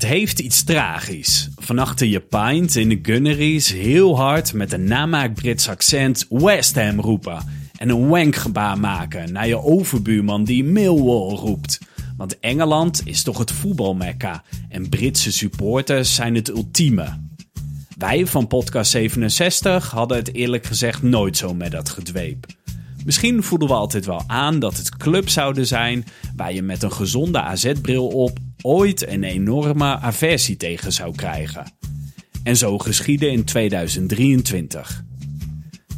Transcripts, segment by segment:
Het heeft iets tragisch. Vanachter je pint in de gunneries heel hard met een namaak Brits accent West Ham roepen. En een wankgebaar maken naar je overbuurman die Millwall roept. Want Engeland is toch het voetbalmekka en Britse supporters zijn het ultieme. Wij van Podcast 67 hadden het eerlijk gezegd nooit zo met dat gedweep. Misschien voelden we altijd wel aan dat het club zouden zijn waar je met een gezonde AZ-bril op ooit een enorme aversie tegen zou krijgen. En zo geschiedde in 2023.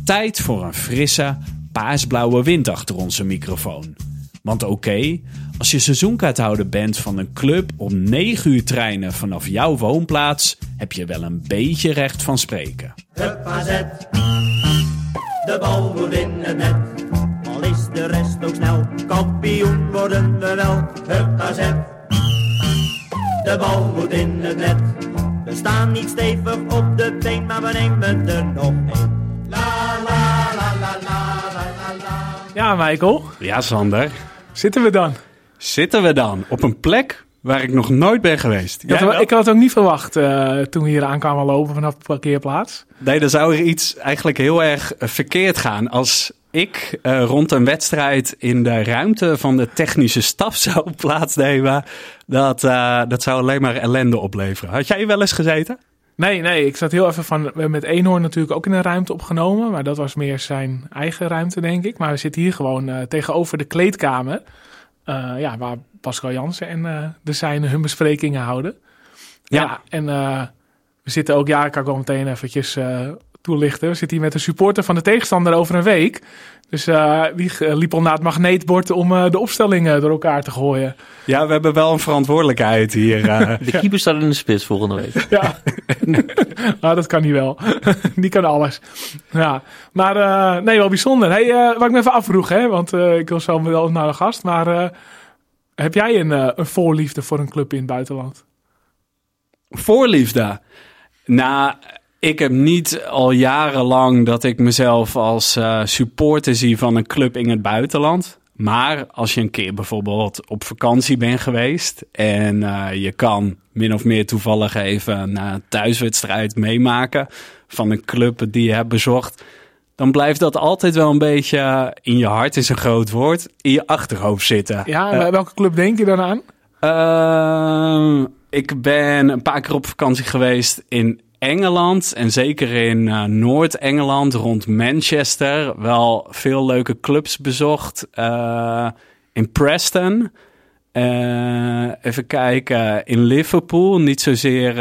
Tijd voor een frisse, paarsblauwe wind achter onze microfoon. Want oké, als je seizoenkaarthouder bent van een club om 9 uur treinen vanaf jouw woonplaats, heb je wel een beetje recht van spreken. Hup AZ, de bal moet in het net. Al is de rest ook snel, kampioen worden we wel. Hup de bal moet in het net. We staan niet stevig op de been, maar we nemen er nog één. La la la la la la la la. Ja, Michael, Ja, Sander. zitten we dan? Zitten we dan op een plek waar ik nog nooit ben geweest? Wel- ik had het ook niet verwacht eh, toen we hier aankwamen lopen vanaf de parkeerplaats. Nee, dan zou er iets eigenlijk heel erg eh, verkeerd gaan als ik eh, rond een wedstrijd in de ruimte van de technische staf zou plaatsnemen. Dat, eh, dat zou alleen maar ellende opleveren. Had jij hier wel eens gezeten? Nee, nee, ik zat heel even van... We hebben met Eenhoorn natuurlijk ook in een ruimte opgenomen. Maar dat was meer zijn eigen ruimte, denk ik. Maar we zitten hier gewoon eh, tegenover de kleedkamer. ja, waar Pascal Jansen en de zijnen hun besprekingen houden. Ja, Ja. en we zitten ook... Ja, ik kan wel meteen eventjes toelichten. We zitten hier met een supporter van de tegenstander over een week. Dus eh, die eh, liep al naar het magneetbord om eh, de opstellingen door elkaar te gooien. Ja, we hebben wel een verantwoordelijkheid hier. eh. De keeper staat in de spits volgende week. Ja, nou, dat kan hij wel. Die kan alles. Ja, maar eh, nee, wel bijzonder. Hey, eh, wat ik me even afvroeg, hè, want eh, ik wil zo wel naar de gast. Maar eh, heb jij een, eh, een voorliefde voor een club in het buitenland? Voorliefde. Nou, ik heb niet al jarenlang dat ik mezelf als eh, supporter zie van een club in het buitenland. Maar als je een keer bijvoorbeeld op vakantie bent geweest en eh, je kan min of meer toevallig even een thuiswedstrijd meemaken van een club die je hebt bezocht, dan blijft dat altijd wel een beetje in je hart is een groot woord, in je achterhoofd zitten. Ja, Eh, welke club denk je dan aan? Ehm, ik ben een paar keer op vakantie geweest in Engeland. En zeker in eh, Noord-Engeland, rond Manchester. Wel veel leuke clubs bezocht. Eh, in Preston. Eh, even kijken. In Liverpool. Niet zozeer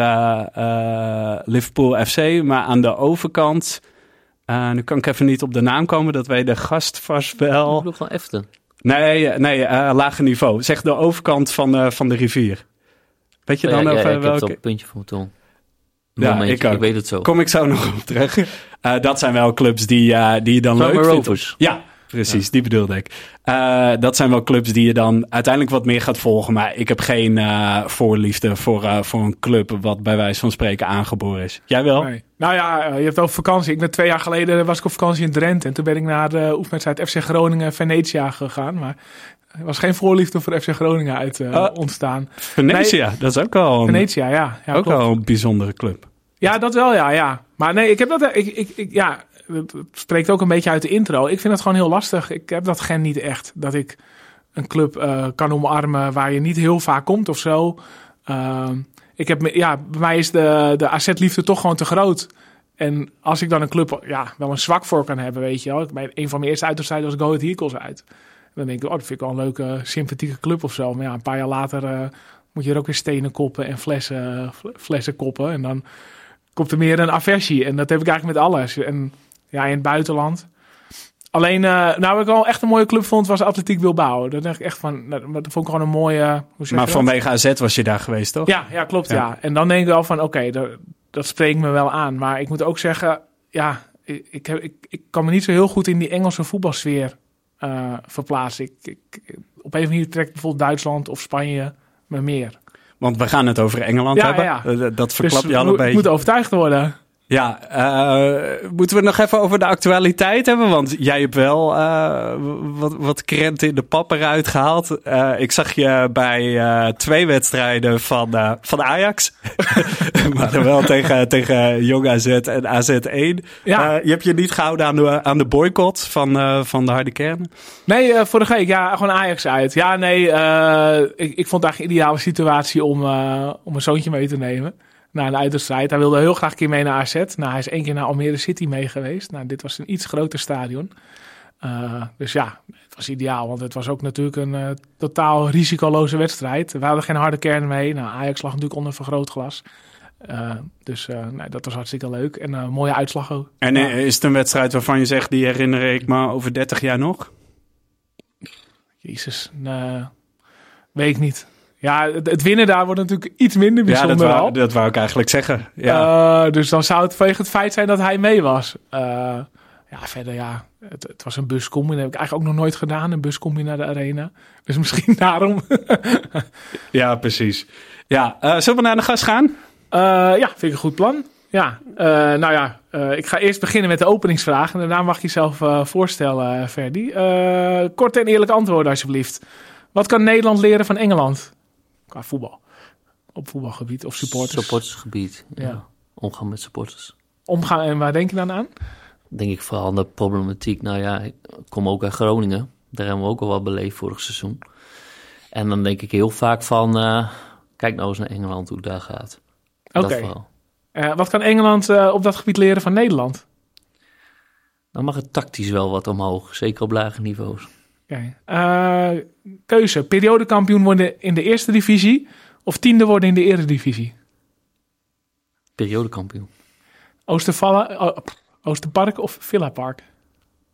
Liverpool FC, maar aan de overkant. Nu kan ik even niet op de naam komen. Dat weet de gast vast wel. Ik bedoel. Nee, nee lager niveau. Zeg de overkant van, van de rivier. Weet je Oh dan ja, ja, ik heb welke? het puntje van mijn tong. Ja, ik ook. Ik weet het zo. Kom ik zo nog op terug. Eh, dat zijn wel clubs die, eh, die je dan leuk vindt. Rovers. Ja, precies. Die bedoelde ik. Eh, dat zijn wel clubs die je dan uiteindelijk wat meer gaat volgen. Maar ik heb geen eh, voorliefde voor, eh, voor een club wat bij wijze van spreken aangeboren is. Jij wel? Nee. Nou ja, je hebt over vakantie. Ik ben twee jaar geleden was ik op vakantie in Drenthe. En toen ben ik naar de oefenwedstrijd FC Groningen Venetia gegaan. Maar er was geen voorliefde voor FC Groningen uit eh, Ah. ontstaan. Venetia, dat is ook wel een, Venetia, ja. ja ook klopt. wel een bijzondere club. Ja, dat wel, ja, ja. Maar nee, ik heb dat, ik, ik, ik, ja, het het spreekt ook een beetje uit de intro. Ik vind het gewoon heel lastig. Ik heb dat gen niet echt. Dat ik een club eh, kan omarmen waar je niet heel vaak komt of zo. Ehm, ik heb, ja, bij mij is de, de AZ-liefde toch gewoon te groot. En als ik dan een club ja, wel een zwak voor kan hebben, weet je wel. Bij een van mijn eerste uitwedstrijden was Go Ahead Eagles uit. Dan denk ik, oh, dat vind ik wel een leuke, sympathieke club of zo. Maar ja, een paar jaar later eh, moet je er ook weer stenen koppen en flessen, fle- flessen koppen. En dan komt er meer een aversie. En dat heb ik eigenlijk met alles. En ja, in het buitenland. Alleen, eh, nou, wat ik wel echt een mooie club vond, was Atletiek Bilbao. Dat dacht ik echt van, nou, dat vond ik gewoon een mooie... Hoe zeg Maar vanwege AZ was je daar geweest, toch? Ja, ja klopt. Ja. Ja. En dan denk ik wel van, oké, dat, dat spreekt me wel aan. Maar ik moet ook zeggen, ja, ik, ik, heb, ik, ik kan me niet zo heel goed in die Engelse voetbalsfeer eh, verplaatsen. Ik, ik, op een of andere manier trekt bijvoorbeeld Duitsland of Spanje me meer. Want we gaan het over Engeland Ja, hebben. ja. Eh, Dat verklap dus je al een beetje. moet overtuigd worden. Ja, uh, moeten we nog even over de actualiteit hebben? Want jij hebt wel uh, wat, wat krenten in de pap eruit gehaald. Uh, ik zag je bij twee wedstrijden van, van Ajax. maar dan wel tegen, tegen Jong AZ en AZ1. Ja. je hebt je niet gehouden aan de, aan de boycott van, van de harde kern? Nee, vorige week ja, gewoon Ajax uit. Ja, nee, ik, ik vond het eigenlijk een ideale situatie om, om een zoontje mee te nemen naar een uitwedstrijd. Hij wilde heel graag een keer mee naar AZ. Nou, hij is één keer naar Almere City mee geweest. Nou, dit was een iets groter stadion. Uh, dus ja, het was ideaal, want het was ook natuurlijk een uh, totaal risicoloze wedstrijd. We hadden geen harde kern mee. Nou, Ajax lag natuurlijk onder vergrootglas. Uh, dus dat was hartstikke leuk en een mooie uitslag ook. En is het een wedstrijd waarvan je zegt, die herinner ik me over 30 jaar nog? Jezus, weet ik niet. Ja, het, winnen daar wordt natuurlijk iets minder bijzonder. Ja, dat wou, dat wou ik eigenlijk zeggen. Ja. Uh, dus dan zou het vanwege het feit zijn dat hij mee was. Uh, ja, verder ja, het, het was een buscombi. Dat heb ik eigenlijk ook nog nooit gedaan, een buscombi naar de arena. Dus misschien daarom. ja, precies. Ja, uh, zullen we naar de gast gaan? ja, vind ik een goed plan. Ja, nou ja, ik ga eerst beginnen met de openingsvraag. En daarna mag je jezelf voorstellen, Ferdi. kort en eerlijk antwoorden, alsjeblieft. Wat kan Nederland leren van Engeland? Qua voetbal. Op voetbalgebied of supporters. Supportersgebied, ja. ja. Omgaan met supporters. Omgaan, en waar denk je dan aan? Denk ik vooral aan de problematiek. Nou ja, ik kom ook uit Groningen. Daar hebben we ook al wat beleefd vorig seizoen. En dan denk ik heel vaak van, uh, kijk nou eens naar Engeland hoe het daar gaat. Oké. Uh, wat kan Engeland uh, op dat gebied leren van Nederland? Dan mag het tactisch wel wat omhoog, zeker op lage niveaus. Okay. Uh, keuze: periodekampioen worden in de eerste divisie of tiende worden in de eredivisie? Periodekampioen. Oostervallen, oh, Oosterpark of Villa Park?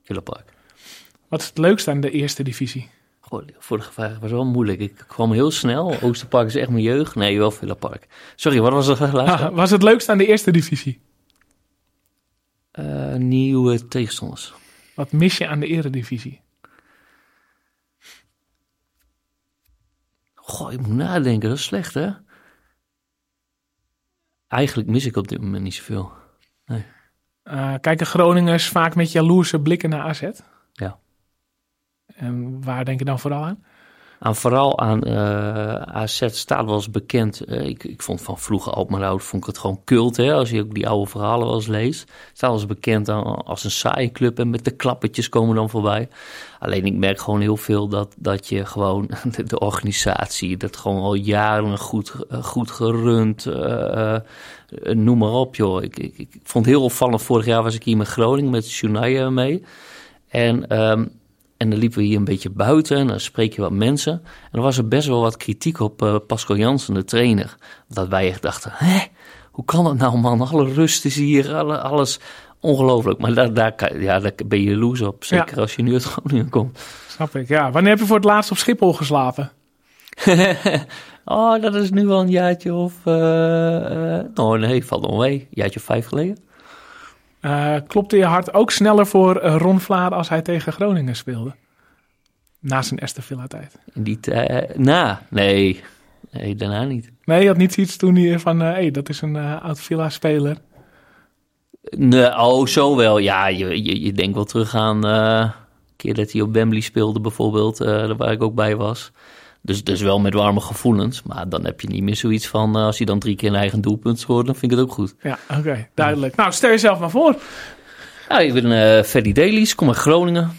Villa Park. Wat is het leukste aan de eerste divisie? Goh, vorige vraag was wel moeilijk. Ik kwam heel snel. Oosterpark is echt mijn jeugd. Nee, wel Villa Park. Sorry, wat was het laatste? was het leukste aan de eerste divisie? Uh, nieuwe tegenstanders. Wat mis je aan de eredivisie? Goh, ik moet nadenken, dat is slecht hè? Eigenlijk mis ik op dit moment niet zoveel. Nee. Uh, kijken Groningers vaak met jaloerse blikken naar AZ? Ja. En waar denk je dan vooral aan? Aan vooral aan eh, AZ staat wel eens bekend. Uh, ik, ik vond van vroeger oud vond ik het gewoon cult. Hè, als je ook die oude verhalen wel eens leest. Staat wel eens bekend als een saaie club. En met de klappetjes komen dan voorbij. Alleen ik merk gewoon heel veel dat, dat je gewoon de, organisatie. Dat gewoon al jaren goed, uh, goed gerund. noem maar op joh. Ik, ik, vond heel opvallend. Vorig jaar was ik hier met Groningen met Shunaya mee. En... Um, en dan liepen we hier een beetje buiten en dan spreek je wat mensen. En er was er best wel wat kritiek op uh, Pascal Jansen, de trainer. Dat wij echt dachten, hè, hoe kan dat nou man? Alle rust is hier, alle, alles ongelooflijk. Maar daar, daar, ja, daar ben je jaloers op, zeker als je nu uit Groningen komt. Snap ik, ja. Wanneer heb je voor het laatst op Schiphol geslapen? oh, dat is nu wel een jaartje of... Uh, uh, oh nee, valt nog mee. Een jaartje of vijf geleden. Uh, klopte je hart ook sneller voor eh, Ron Vlaar als hij tegen Groningen speelde? Na zijn Aston Villa tijd. Die tijd? Na? Nee. Nee, daarna niet. Nee, je had niet iets toen hij van, hé, uh, hey, dat is een oud Villa-speler. Nee, oh, zo wel. Ja, je, je, je denkt wel terug aan een keer dat hij op Wembley speelde bijvoorbeeld, waar ik ook bij was. Dus, dus wel met warme gevoelens. Maar dan heb je niet meer zoiets van... Uh, als hij dan drie keer een eigen doelpunt scoort... dan vind ik het ook goed. Ja, oké. duidelijk. Nou, stel jezelf maar voor. Nou, ik ben uh, Ferdy Dailies. Kom uit Groningen.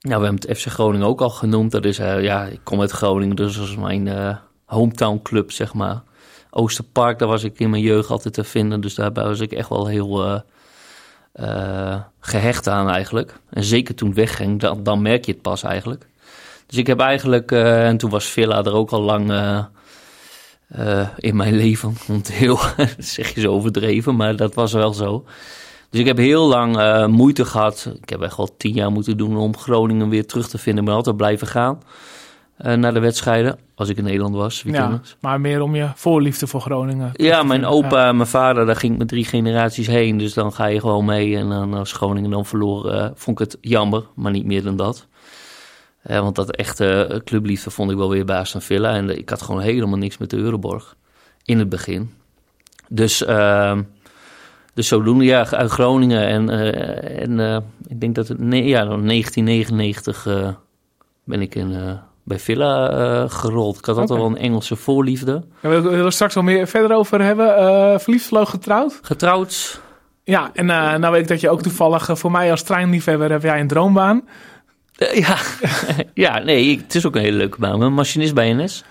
Nou, we hebben het FC Groningen ook al genoemd. Dat is, uh, ja, ik kom uit Groningen. Dus dat is mijn hometown club, zeg maar. Oosterpark, daar was ik in mijn jeugd altijd te vinden. Dus daar was ik echt wel heel... gehecht aan eigenlijk. En zeker toen het wegging, dan, dan merk je het pas eigenlijk. Dus ik heb eigenlijk, uh, en toen was Villa er ook al lang uh, uh, in mijn leven. Want heel, zeg je zo overdreven, maar dat was wel zo. Dus ik heb heel lang moeite gehad. Ik heb echt al tien jaar moeten doen om Groningen weer terug te vinden. Maar altijd blijven gaan naar de wedstrijden. Als ik in Nederland was. Ja, maar meer om je voorliefde voor Groningen. Ja, mijn opa en mijn vader, daar ging ik met drie generaties heen. Dus dan ga je gewoon mee. En dan, als Groningen dan verloor, vond ik het jammer. Maar niet meer dan dat want dat echte clubliefde vond ik wel weer bij Aston Villa. En ik had gewoon helemaal niks met de Euroborg in het begin. Dus, uh, dus zodoende, ja, uit Groningen. En, eh, en eh, ik denk dat het, nee, ja, dan 1999 eh, ben ik in, bij Villa gerold. Ik had altijd Oké. wel een Engelse voorliefde. We willen we straks wel meer verder over hebben. Verliefd, getrouwd. Getrouwd, Ja, en nou weet ik dat je ook toevallig voor mij als treinliefhebber heb jij een droombaan. Eh, ja. ja, nee, het is ook een hele leuke baan. Ben machinist bij NS.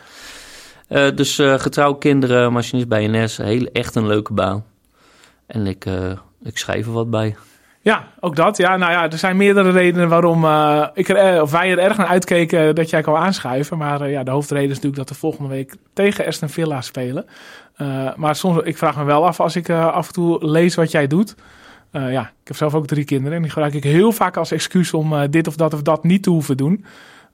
Eh, dus eh getrouwd kinderen, machinist bij NS. Heel, echt een leuke baan. En ik, ik schrijf er wat bij. Ja, ook dat. Ja, nou ja, er zijn meerdere redenen waarom ik er, of wij er erg naar uitkeken dat jij kan aanschuiven. Maar ja, de hoofdreden is natuurlijk dat we volgende week tegen Aston Villa spelen. Maar soms, ik vraag me wel af als ik af en toe lees wat jij doet. Eh, ja, ik heb zelf ook drie kinderen en die gebruik ik heel vaak als excuus om eh, dit of dat of dat niet te hoeven doen.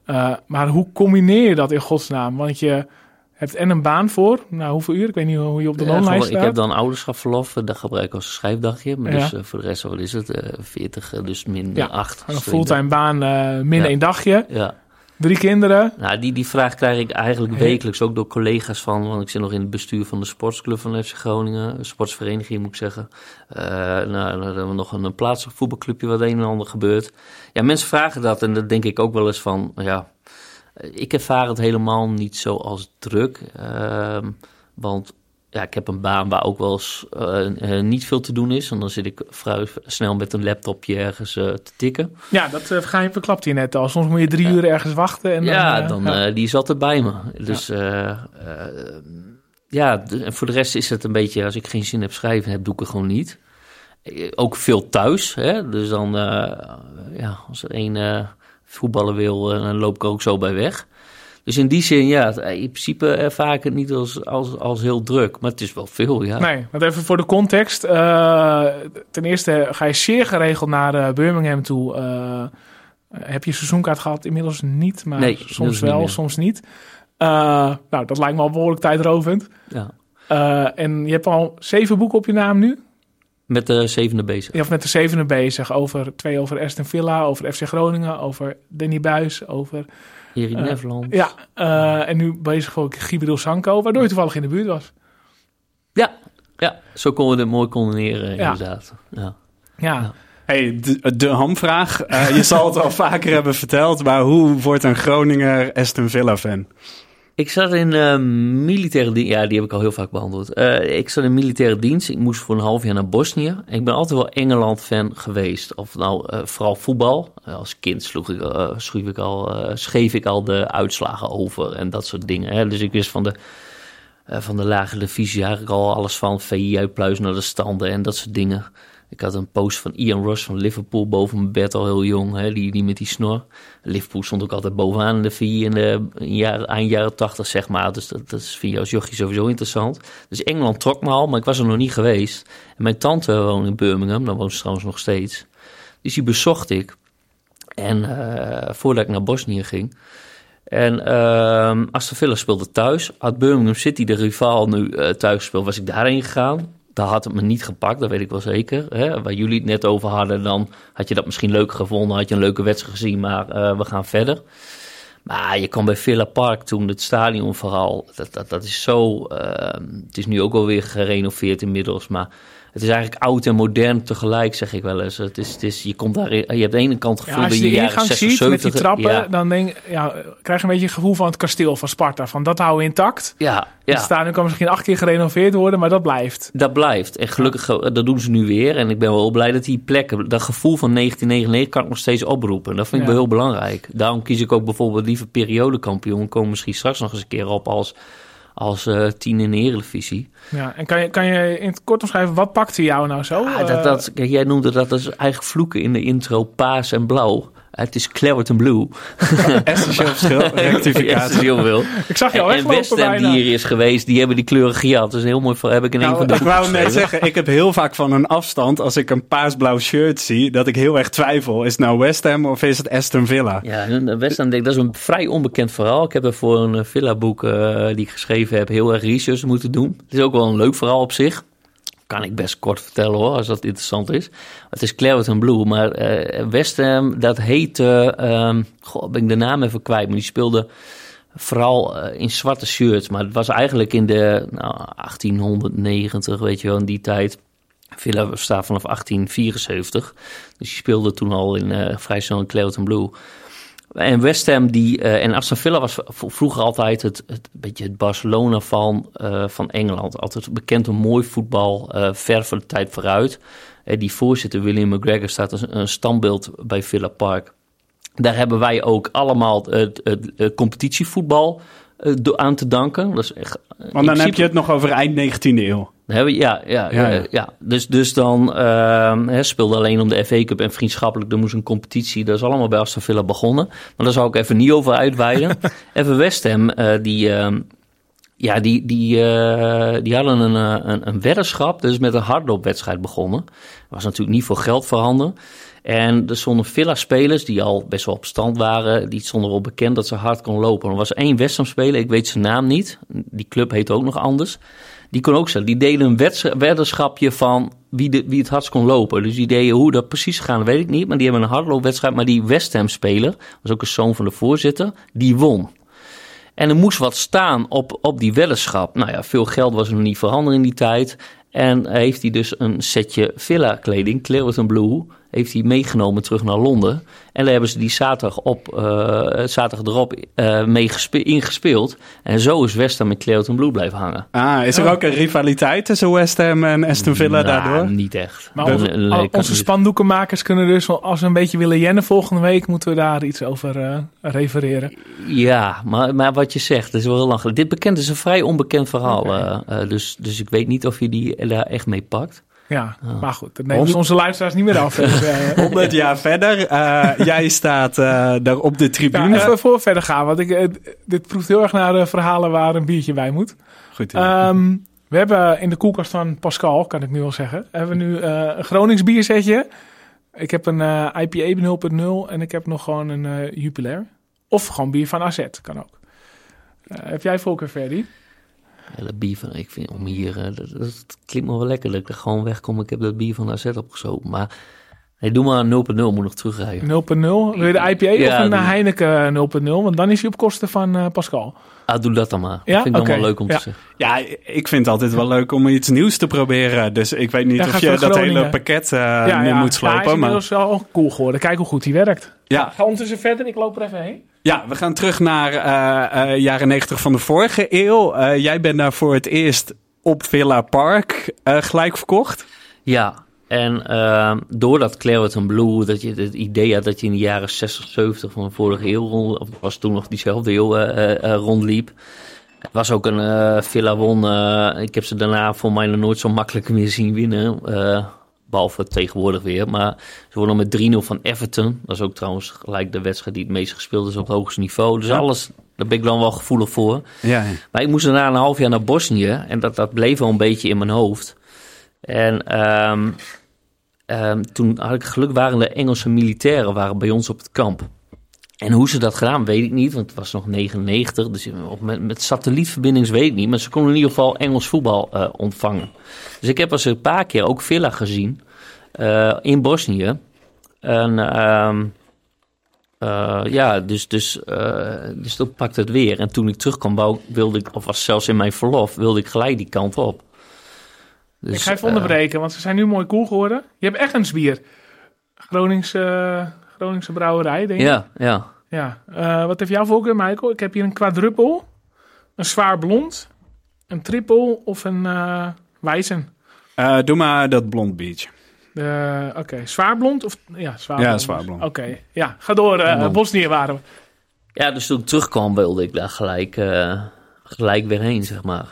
Eh, maar hoe combineer je dat in godsnaam? Want je hebt en een baan voor. Nou, hoeveel uur? Ik weet niet hoe je op de loonlijst gewoon- staat. ik heb dan ouderschapverlof, dat gebruik ik als schrijfdagje. Maar Ja. dus voor de rest, wat is het? eh 40, eh, dus min Ja, 8. een fulltime baan, min Ja. één dagje. Ja, Drie kinderen. nou, die, die vraag krijg ik eigenlijk Hey. wekelijks ook door collega's van. Want ik zit nog in het bestuur van de sportsclub van FC Groningen. Sportsvereniging moet ik zeggen. Eh, nou, dan hebben we nog een, een plaatselijk voetbalclubje wat een en ander gebeurt. Ja, mensen vragen dat en dat denk ik ook wel eens van, ja... Ik ervaar het helemaal niet zo als druk. ehm, want ja, ik heb een baan waar ook wel eens eh, eh, niet veel te doen is. En dan zit ik vrij snel met een laptopje ergens eh, te tikken. Ja, dat uh, ga je verklapt hier net al. Soms moet je drie Ja. uur ergens wachten. En ja, dan, dan, ja. die is altijd bij me. Dus ja, en voor de rest is het een beetje... Als ik geen zin heb schrijven heb, doe ik het gewoon niet. Ook veel thuis. Hè? Dus dan, ja, als er één voetballen wil, dan loop ik er ook zo bij weg. Dus in die zin, ja, het- in principe ervaar ik het niet als, als, als heel druk. Maar het is wel veel, ja. Nee, want even voor de context. eh, ten eerste ga je zeer geregeld naar eh, Birmingham toe. Eh, heb je seizoenkaart gehad? Inmiddels niet, maar Nee, soms wel, soms niet. Eh, nou, dat lijkt me al behoorlijk tijdrovend. ja. Eh, en je hebt al zeven boeken op je naam nu. Met de zevende bezig. Je hebt met de zevende bezig. Over twee over Aston Villa, over FC Groningen, over Danny Buis, over... Hier in Eh, Nederland. Ja, eh, en nu bezig voor Gibril Sanko, waardoor je toevallig in de buurt was. Ja, ja, zo konden we het mooi combineren, Ja. inderdaad. Ja. Ja, Ja. Hey, de, de hamvraag. Eh, je zal het al vaker hebben verteld, maar hoe wordt een Groninger Aston Villa fan? Ik zat in eh, militaire dienst. Ja, die heb ik al heel vaak behandeld. Eh, ik zat in militaire dienst. Ik moest voor een half jaar naar Bosnië. Ik ben altijd wel Engeland-fan geweest. Of nou, eh, vooral voetbal. Eh, als kind sloeg ik, schreef ik al, schreef ik al de uitslagen over en dat soort dingen. Hè. Dus ik wist van de, van de lage divisie eigenlijk al alles van. VI uitpluizen naar de standen en dat soort dingen. Ik had een post van Ian Ross van Liverpool boven mijn bed al heel jong. Hè, die, die met die snor. Liverpool stond ook altijd bovenaan in de VI in de jaren, eind jaren 80, zeg maar. Dus dat, dat vind je als jochie sowieso interessant. Dus Engeland trok me al, maar ik was er nog niet geweest. En mijn tante woonde in Birmingham, daar woont ze trouwens nog steeds. Dus die bezocht ik. En eh, voordat ik naar Bosnië ging. En ehm Aston Villa speelde thuis. Had Birmingham City, de rivaal, nu eh, thuis gespeeld, was ik daarheen gegaan. Daar had het me niet gepakt, dat weet ik wel zeker. Hè? Waar jullie het net over hadden, dan had je dat misschien leuk gevonden. Had je een leuke wedstrijd gezien, maar eh, we gaan verder. Maar je kwam bij Villa Park toen, het stadion vooral. Dat, dat, dat is zo... ehm, het is nu ook alweer gerenoveerd inmiddels, maar... Het is eigenlijk oud en modern tegelijk, zeg ik wel eens. Het is, het is, je, komt daar, je hebt de ene kant het Ja, gevoel als dat je je de ingang 60, ziet met die 70... trappen, ja, dan denk, ja, krijg je een beetje het gevoel van het kasteel van Sparta. Van dat houden we intact. ja, Het ja. stadion kan misschien acht keer gerenoveerd worden, maar dat blijft. Dat blijft. En gelukkig, eh, dat doen ze nu weer. En ik ben wel blij dat die plekken, dat gevoel van 1999 kan ik nog steeds oproepen. Dat vind ik Ja. wel heel belangrijk. Daarom kies ik ook bijvoorbeeld liever periodekampioen. Komen misschien straks nog eens een keer op als, als eh tien in de Eredivisie. Ja, en kan je, kan je in het kort omschrijven, wat pakte jou nou zo? Ah, Eh, dat, dat, kijk, jij noemde dat als eigenlijk vloeken in de intro paas en blauw. Het is Claret Blue. Essentieel verschil, rectificatie. veel. ik zag jou En, en West Ham die hier is geweest, die hebben die kleuren gejat. Dat is heel mooi heb ik in een Nou, van de Ik wou net zeggen, ik heb heel vaak van een afstand, als ik een paasblauw shirt zie, dat ik heel erg twijfel. Is het nou West Ham of is het Aston Villa? Ja, West Ham, dat is een vrij onbekend verhaal. Ik heb er voor een eh, villa-boek eh, die ik geschreven heb heel erg research moeten doen. Het is ook wel een leuk verhaal op zich. Kan ik best kort vertellen hoor, als dat interessant is. Het is Claret Blue, maar eh West Ham, dat heette... ehm goh, ben ik de naam even kwijt, maar die speelde vooral eh, in zwarte shirts. Maar het was eigenlijk in de nou, 1890, weet je wel, in die tijd. Villa bestaat vanaf 1874. Dus die speelde toen al in eh, vrij snel in Blue. En West Ham die, eh, en Aston Villa was vroeger altijd het, het beetje het Barcelona van, eh, van Engeland. Altijd bekend om mooi voetbal, eh, ver voor de tijd vooruit. Eh, die voorzitter William McGregor staat als een standbeeld bij Villa Park. Daar hebben wij ook allemaal het, het, het competitievoetbal aan te danken. Dat is echt, Want dan heb je het nog over eind 19e eeuw. Hebben ja, ja, Ja, ja, ja. ja. Dus, dus dan ehm, speelde alleen om de FA Cup en vriendschappelijk. Er moest een competitie. Dat is allemaal bij Aston Villa begonnen. Maar daar zou ik even niet over uitweiden. even West Ham, eh, die, ehm, ja, die, die, eh, die hadden een, eh, een, een weddenschap. Is met een hardloopwedstrijd begonnen. Er was natuurlijk niet veel geld voorhanden. En er stonden Villa-spelers die al best wel op stand waren. Die stonden wel bekend dat ze hard kon lopen. Er was één West Ham-speler, ik weet zijn naam niet. Die club heet ook nog anders. Die kon ook zo. Die deden een weddenschapje van wie, de, wie het hardst kon lopen. Dus die deden hoe dat precies gaan, weet ik niet. Maar die hebben een hardloopwedstrijd. Maar die West Ham-speler, was ook een zoon van de voorzitter, die won. En er moest wat staan op, op die weddenschap. Nou ja, veel geld was er nog niet voorhanden in die tijd. En heeft hij dus een setje villa-kleding, Clearwater Blue, heeft hij meegenomen terug naar Londen. En daar hebben ze die zaterdag, op, eh, zaterdag erop eh mee gespe- ingespeeld. En zo is West Ham met Clearwater Blue blijven hangen. Ah, is er ook een rivaliteit tussen West Ham en Aston Villa Nou, daardoor? niet echt. Maar onze, nee, al- onze spandoekenmakers kunnen dus, als we een beetje willen jennen volgende week, moeten we daar iets over eh, refereren. Ja, maar, maar wat je zegt, dat is wel heel lang geleden. Dit bekend is een vrij onbekend verhaal. Dus, dus ik weet niet of je die daar echt mee pakt. Ja, Ah. maar goed, dat nemen ze onze luisteraars niet meer af. Dus, eh, 100 jaar verder. eh, jij staat eh, daar op de ja, tribune. even voor verder gaan, want ik, dit proeft heel erg naar de verhalen waar een biertje bij moet. Goed. Ehm, we hebben in de koelkast van Pascal, kan ik nu al zeggen, hebben we nu een Gronings bierzetje. Ik heb een IPA 0.0 en ik heb nog gewoon een Jupiler. Of gewoon bier van AZ, kan ook. Heb jij voorkeur, Ferdy? Dat bier van, ik vind om hier, eh, dat, dat klinkt me wel lekker dat ik er gewoon wegkom. Ik heb dat bier van AZ opgezopen. Maar nee, doe maar 0.0, moet nog terugrijden. 0.0. Wil je de IPA Ja, of een eh, Heineken 0.0? Want dan is hij op kosten van eh, Pascal. Ah, doe dat dan maar. Ja? Dat vind ik dan wel leuk om Ja. te zeggen. Ja, ik vind het altijd wel leuk om iets nieuws te proberen. Dus ik weet niet Ja, of je dat Groningen. hele pakket eh, nu moet Ja, hij slopen. is maar inmiddels wel cool geworden. Kijk hoe goed hij werkt. ja, Ga ondertussen verder, ik loop er even heen. ja, we gaan terug naar eh, eh, jaren 90 van de vorige eeuw. Eh, jij bent daar voor het eerst op Villa Park eh, gelijk verkocht. Ja, en ehm door dat Clareton Blue, dat je het idee had dat je in de jaren 60, 70 van de vorige eeuw, rond, of was toen nog diezelfde eeuw, eh, eh, eh, rondliep. Het was ook een Villa won. ik heb ze daarna voor mij nog nooit zo makkelijk meer zien winnen. eh, behalve tegenwoordig weer. Maar ze wonnen met 3-0 van Everton. Dat is ook trouwens gelijk de wedstrijd die het meest gespeeld is op het hoogste niveau. Dus Ja. alles, daar ben ik dan wel gevoelig voor. Ja, Maar ik moest daarna een half jaar naar Bosnië. En dat, dat bleef wel een beetje in mijn hoofd. En ehm, ehm, toen had ik geluk, waren de Engelse militairen waren bij ons op het kamp. En hoe ze dat gedaan, weet ik niet. Want het was nog 99. Dus met, met satellietverbindings weet ik niet. Maar ze konden in ieder geval Engels voetbal eh, ontvangen. Dus ik heb als een paar keer ook Villa gezien. eh, in Bosnië. En ehm, eh, ja, dus, dus, dus dat pakte het weer. En toen ik terugkwam, wilde ik, of was zelfs in mijn verlof, wilde ik gelijk die kant op. Dus, ik ga even eh, onderbreken, want ze zijn nu mooi cool geworden. Je hebt echt een bier. Groningse, Groningse brouwerij, denk ik. ja, ja. Ja. Eh, wat heeft jouw voorkeur, Michael? Ik heb hier een quadruppel, een zwaar blond, een triple of een eh wijzen. Eh, doe maar dat blond. Eh, Oké, zwaar blond of... Ja, zwaar Ja, blond. zwaar blond. Oké, ja. Ga door. eh. Bosnië waren we. ja, dus toen ik terugkwam, wilde ik daar gelijk, eh, gelijk weer heen, zeg maar.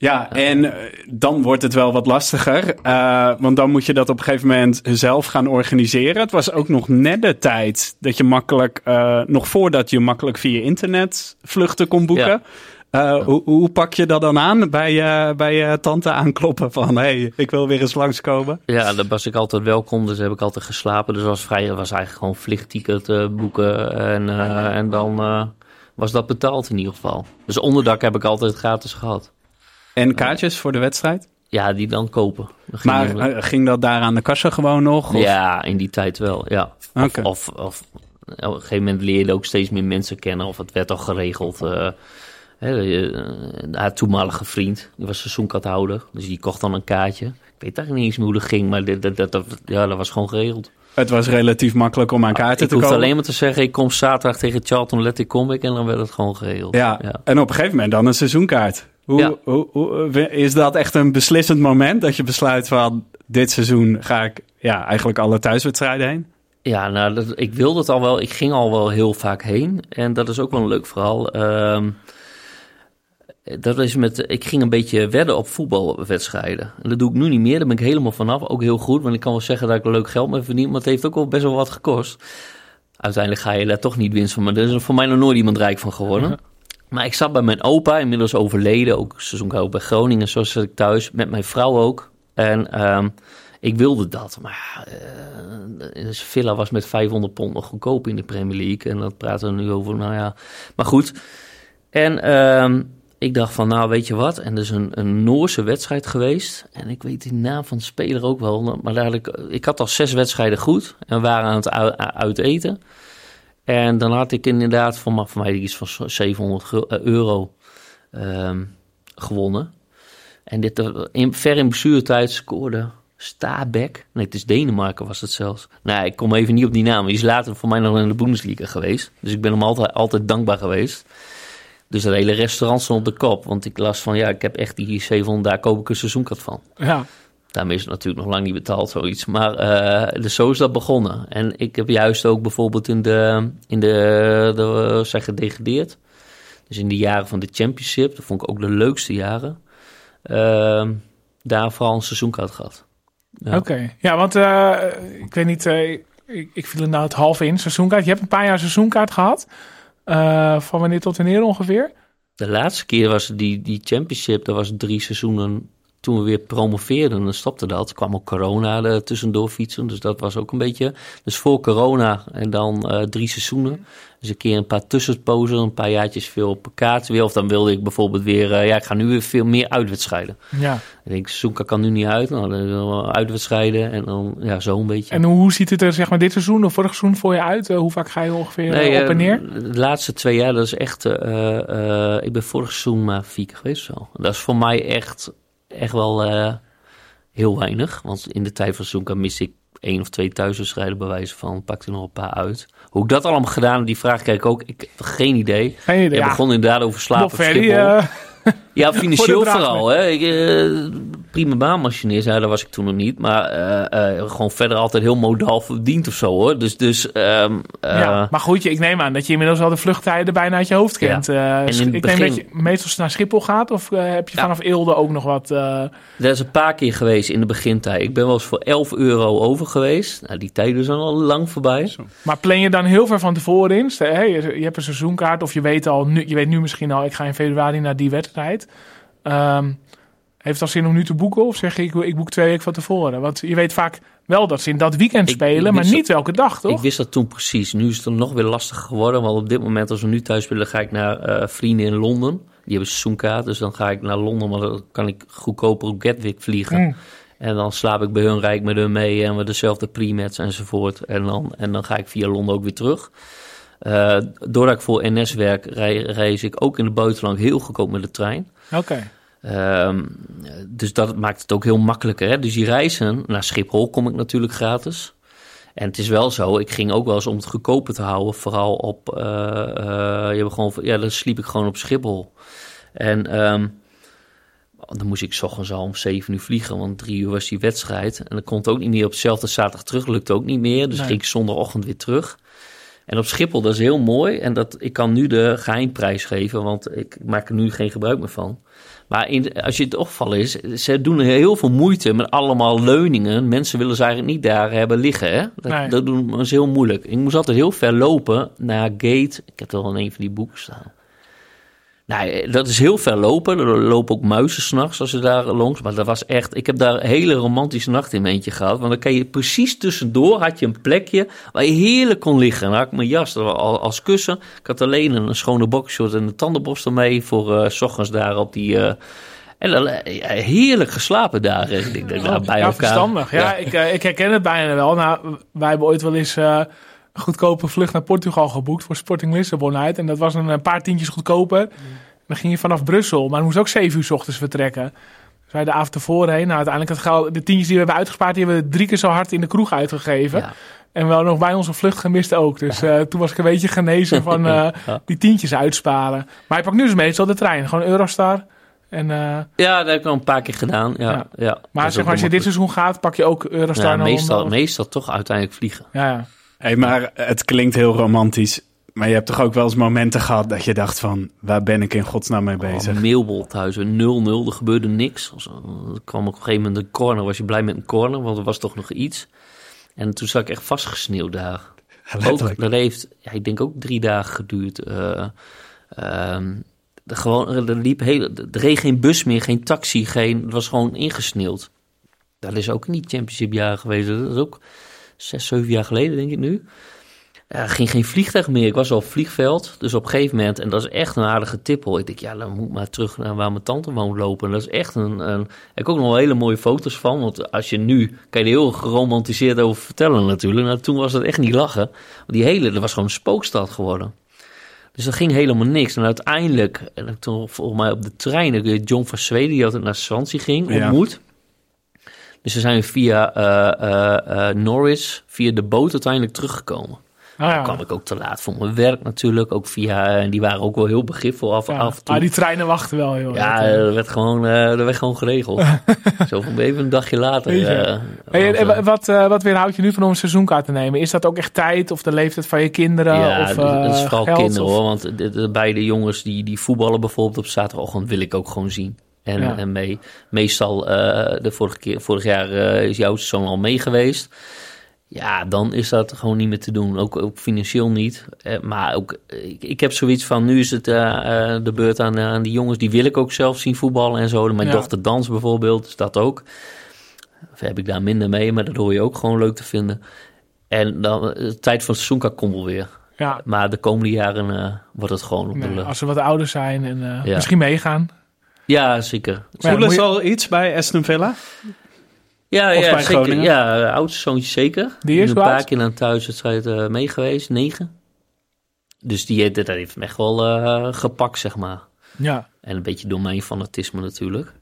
Ja, en eh, dan wordt het wel wat lastiger. eh, want dan moet je dat op een gegeven moment zelf gaan organiseren. Het was ook nog net de tijd dat je makkelijk, eh, nog voordat je makkelijk via internet vluchten kon boeken. Ja. Hoe, hoe pak je dat dan aan bij, bij tante aankloppen van... hé, hey, ik wil weer eens langskomen? Ja, daar was ik altijd welkom, dus heb ik altijd geslapen. Dus was vrij, was eigenlijk gewoon vliegticket boeken en, en dan was dat betaald in ieder geval. Dus onderdak heb ik altijd gratis gehad. En kaartjes voor de wedstrijd? Ja, die dan kopen. Ging Maar eh, ging dat daar aan de kassa gewoon nog? Of? Ja, in die tijd wel, ja. Of, of op een gegeven moment leerde ook steeds meer mensen kennen. Of het werd al geregeld. eh hè, eh, haar toenmalige vriend, die was seizoenkaarthouder. Dus die kocht dan een kaartje. Ik weet eigenlijk niet eens meer hoe dat ging, maar dat, dat, dat- ja, dat was gewoon geregeld. Het was relatief makkelijk om aan kaarten Ik te hoefde komen. alleen maar te zeggen, ik kom zaterdag tegen Charlton Athletic kom ik en dan werd het gewoon geregeld. Ja. ja. en op een gegeven moment dan een seizoenkaart. Hoe, Ja. hoe, hoe- is dat echt een beslissend moment dat je besluit van dit seizoen ga ik ja, eigenlijk alle thuiswedstrijden heen? Ja, nou, dat, ik wilde het al wel. Ik ging al wel heel vaak heen. En dat is ook wel een leuk verhaal. Ehm, dat is met, ik ging een beetje wedden op voetbalwedstrijden. En dat doe ik nu niet meer. Daar ben ik helemaal vanaf. Ook heel goed, want ik kan wel zeggen dat ik er leuk geld mee verdien. Maar het heeft ook wel best wel wat gekost. Uiteindelijk ga je daar toch niet winst van. Maar er is er voor mij nog nooit iemand rijk van geworden. Maar ik zat bij mijn opa, inmiddels overleden. Ook seizoenkaart bij Groningen. Zo zat ik thuis. Met mijn vrouw ook. En ehm, ik wilde dat. Maar eh, dus Villa was met 500 pond nog goedkoop in de Premier League. En dat praten we nu over, nou ja. Maar goed. En ehm, ik dacht van, nou weet je wat. En is een, een Noorse wedstrijd geweest. En ik weet de naam van de speler ook wel. Maar daar had ik, had al zes wedstrijden goed. En we waren aan het uiteten. En dan had ik inderdaad voor, mij- iets van 700 gul- eh, euro ehm, gewonnen. En dit, eh, in, ver in blessuretijd scoorde Stabæk. Nee, het is Denemarken was het zelfs. Nou, ik kom even niet op die naam. Die is later voor mij nog in de Bundesliga geweest. Dus ik ben hem altijd, altijd dankbaar geweest. Dus dat hele restaurant stond op de kop. Want ik las van, ja, ik heb echt die 700, daar koop ik een seizoenkaart van. Ja. Daarmee is het natuurlijk nog lang niet betaald, zoiets. Maar eh, dus zo is dat begonnen. En ik heb juist ook bijvoorbeeld in de, in de, de zijn gedegradeerd. Dus in de jaren van de championship, dat vond ik ook de leukste jaren. ehm, daar vooral een seizoenkaart gehad. Ja. Oké. Ja, want eh, ik weet niet, eh, ik, ik viel er nou het half in, seizoenkaart. Je hebt een paar jaar seizoenkaart gehad. Eh, van wanneer tot wanneer ongeveer? De laatste keer was die, die championship, dat was drie seizoenen toen we weer promoveerden. Dan stopte dat. Er kwam ook corona er tussendoor fietsen. Dus dat was ook een beetje. Dus voor corona en dan eh, drie seizoenen. Dus een keer een paar tussenpozen, een paar jaartjes veel op weer. Of dan wilde ik bijvoorbeeld weer, eh, ja, ik ga nu weer veel meer uitwedstrijden. Ja. Ik denk, seizoen kan nu niet uit. Nou, dan uitwedstrijden en dan ja, zo een beetje. En hoe ziet het er zeg maar dit seizoen of vorig seizoen voor je uit? Eh, hoe vaak ga je ongeveer eh, op en eh, neer? De laatste twee jaar, dat is echt. eh, eh, ik ben vorig seizoen maar vier keer geweest. Zo. Dat is voor mij echt, echt wel eh, heel weinig. Want in de tijd van kan mis ik één of twee thuiswedstrijden bij wijze van. Pak er nog een paar uit. Hoe ik dat allemaal gedaan heb, die vraag krijg ik ook. Ik heb geen idee. Geen idee. Ik Ja, begon inderdaad over slapen. Eh, Ja, financieel vooral. Hè. Ik, eh, prima baanmachinist, ja, dat was ik toen nog niet. Maar eh, eh, gewoon verder altijd heel modaal verdiend of zo hoor. Dus, dus ehm, eh, ja. Maar goed, je- ik neem aan dat je inmiddels al de vluchttijden bijna uit je hoofd Ja. kent. Eh, in het ik neem begin- dat je meestal naar Schiphol gaat of heb je Ja. vanaf Eelde ook nog wat... eh, dat is een paar keer geweest in de begintijd. Ik ben wel eens voor 11 euro over geweest. Nou, die tijden zijn al lang voorbij. Maar plan je dan heel ver van tevoren in? Stel, hey, je je hebt een seizoenkaart of je weet, al nu, je weet nu misschien al... ik ga in februari naar die wedstrijd. Ehm, heeft al zin om nu te boeken? Of zeg je, ik, ik boek twee weken van tevoren? Want je weet vaak wel dat ze in dat weekend spelen... ik maar niet welke dag, toch? Ik wist dat toen precies. Nu is het nog weer lastiger geworden. Want op dit moment, als we nu thuis spelen, ga ik naar eh, vrienden in Londen. Die hebben seizoenkaart. Dus dan ga ik naar Londen, maar dan kan ik goedkoper op Gatwick vliegen. Mm. En dan slaap ik bij hun, rijk met hun mee en we dezelfde pre-match enzovoort. En dan, en dan ga ik via Londen ook weer terug. Eh, doordat ik voor NS werk, rei- reis ik ook in het buitenland heel goedkoop met de trein. Oké. Ehm, dus dat maakt het ook heel makkelijker. Hè? Dus die reizen naar Schiphol kom ik natuurlijk gratis. En het is wel zo, ik ging ook wel eens om het goedkoper te houden, vooral op, eh, eh, je hebt gewoon, ja, dan sliep ik gewoon op Schiphol. En ehm, dan moest ik 's ochtends al om 7 uur vliegen, want drie uur was die wedstrijd. En dan kon het ook niet meer op dezelfde zaterdag terug, lukte ook niet meer. Dus Nee. ging ik zondagochtend weer terug. En op Schiphol, dat is heel mooi. En dat, ik kan nu de geheimprijs geven, want ik maak er nu geen gebruik meer van. Maar in, als je het opvallen is, ze doen heel veel moeite met allemaal leuningen. Mensen willen ze eigenlijk niet daar hebben liggen. Hè? Dat, Nee. dat doen, is heel moeilijk. Ik moest altijd heel ver lopen naar Gate. Ik heb er wel in een van die boeken staan. Nou, dat is heel ver lopen. Er lopen ook muizen s'nachts als je daar langs. Maar dat was echt... Ik heb daar een hele romantische nacht in mijn eentje gehad. Want dan kan je precies tussendoor had je een plekje waar je heerlijk kon liggen. Dan had ik mijn jas er al- als kussen. Ik had alleen een schone boxshort en een tandenborstel mee voor eh, s ochtends daar op die... eh, en dan, eh, ja, heerlijk geslapen daar. Ik denk, daar bij ja, elkaar. verstandig. Ja, Ik, ik herken het bijna wel. Nou, wij hebben ooit wel eens een goedkope vlucht naar Portugal geboekt voor Sporting Lissabon uit. En dat was een, paar tientjes goedkoper. Dan ging je vanaf Brussel, maar dan moest ook zeven uur 's ochtends vertrekken. Zij de avond ervoor heen. Nou, uiteindelijk het geld, de tientjes die we hebben uitgespaard, die hebben we drie keer zo hard in de kroeg uitgegeven. Ja. En wel nog bij onze vlucht gemist ook. Dus eh, toen was ik een beetje genezen van eh, Ja. die tientjes uitsparen. Maar ik pak nu dus meestal de trein. Gewoon Eurostar. En, eh, Ja, dat heb ik al een paar keer gedaan. Ja, Ja. maar zeg maar, als je dit seizoen gaat, pak je ook Eurostar ja, meestal, meestal toch uiteindelijk vliegen. Ja, ja. Hey, maar het klinkt heel romantisch. Maar je hebt toch ook wel eens momenten gehad dat je dacht van... waar ben ik in godsnaam mee bezig? Oh, mailbol thuis, weer 0-0, er gebeurde niks. Er kwam op een gegeven moment een corner, was je blij met een corner, want er was toch nog iets. En toen zat ik echt vastgesneeuwd daar. Ook, Letterlijk. dat heeft, ja, ik denk ook drie dagen geduurd. Eh, ehm, de gewoon, er, liep heel, er reed geen bus meer, geen taxi, geen, het was gewoon ingesneeuwd. Dat is ook niet championship jaar geweest. Dat is ook zes, zeven jaar geleden, denk ik nu. Ja, ging geen vliegtuig meer. Ik was al op vliegveld. Dus op een gegeven moment, en dat is echt een aardige tippel. Ik denk, ja, dan moet ik maar terug naar waar mijn tante woont lopen. En dat is echt een, een... Ik heb ook nog wel hele mooie foto's van. Want als je nu, kan je er heel geromantiseerd over vertellen natuurlijk. Nou, toen was dat echt niet lachen. Want die hele, dat was gewoon een spookstad geworden. Dus er ging helemaal niks. En uiteindelijk, en toen volgens mij op de trein, ik John van Zweden, die altijd naar Swansea ging, Ja. Dus we zijn via eh, eh, eh, Norwich, via de boot uiteindelijk teruggekomen. Ah, ja. Dan kwam ik ook te laat voor mijn werk natuurlijk. Ook via, en die waren ook wel heel begripvol af, Ja. af en toe. Ah, die treinen wachten wel heel Ja, er werd gewoon, eh, er werd gewoon geregeld. Zo van even een dagje later. Hey, was, en wa- wat, eh, wat weerhoudt je nu van om een seizoenkaart te nemen? Is dat ook echt tijd of de leeftijd van je kinderen? ja, of, dat- dat is vooral geld, kinderen of- hoor. Want de, de beide jongens die, die voetballen bijvoorbeeld op zaterdagochtend wil ik ook gewoon zien. En, Ja. en mee, meestal, eh, de vorige keer, vorig jaar eh, is jouw zoon al mee geweest. Ja, dan is dat gewoon niet meer te doen. Ook, ook financieel niet. Eh, maar ook, ik, ik heb zoiets van, nu is het de beurt aan, aan die jongens. Die wil ik ook zelf zien voetballen en zo. Mijn Ja. dochter dans bijvoorbeeld, is dat ook. Of heb ik daar minder mee, maar dat hoor je ook gewoon leuk te vinden. En dan, de tijd van het seizoenkaart komt wel weer. Ja, Maar de komende jaren wordt het gewoon op nee, de lucht. als ze wat ouder zijn en Ja. misschien meegaan. Ja, zeker. Voelen ze je- al iets bij Aston Villa? Ja, Of ja, bij zeker. Groningen? Ja, oudste zoontje zeker. Die is een paar oud? keer naar een thuiswedstrijd eh, mee geweest, negen. Dus die heeft, dat heeft hem echt wel eh, gepakt, zeg maar. Ja, En een beetje door mijn fanatisme natuurlijk.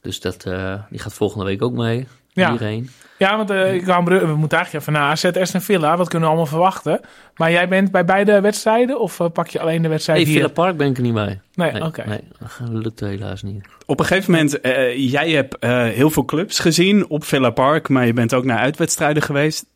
Dus dat, eh, die gaat volgende week ook mee. Ja. Hierheen. ja want eh, ik wou, we moeten eigenlijk even naar AZ Aston Villa. Wat kunnen we allemaal verwachten? Maar jij bent bij beide wedstrijden of eh, pak je alleen de wedstrijd Hey, hier? Villa Park ben ik er niet bij. Nee, Nee, oké. nee, dat lukt helaas niet. Op een gegeven moment, eh, jij hebt eh, heel veel clubs gezien op Villa Park, maar je bent ook naar uitwedstrijden geweest.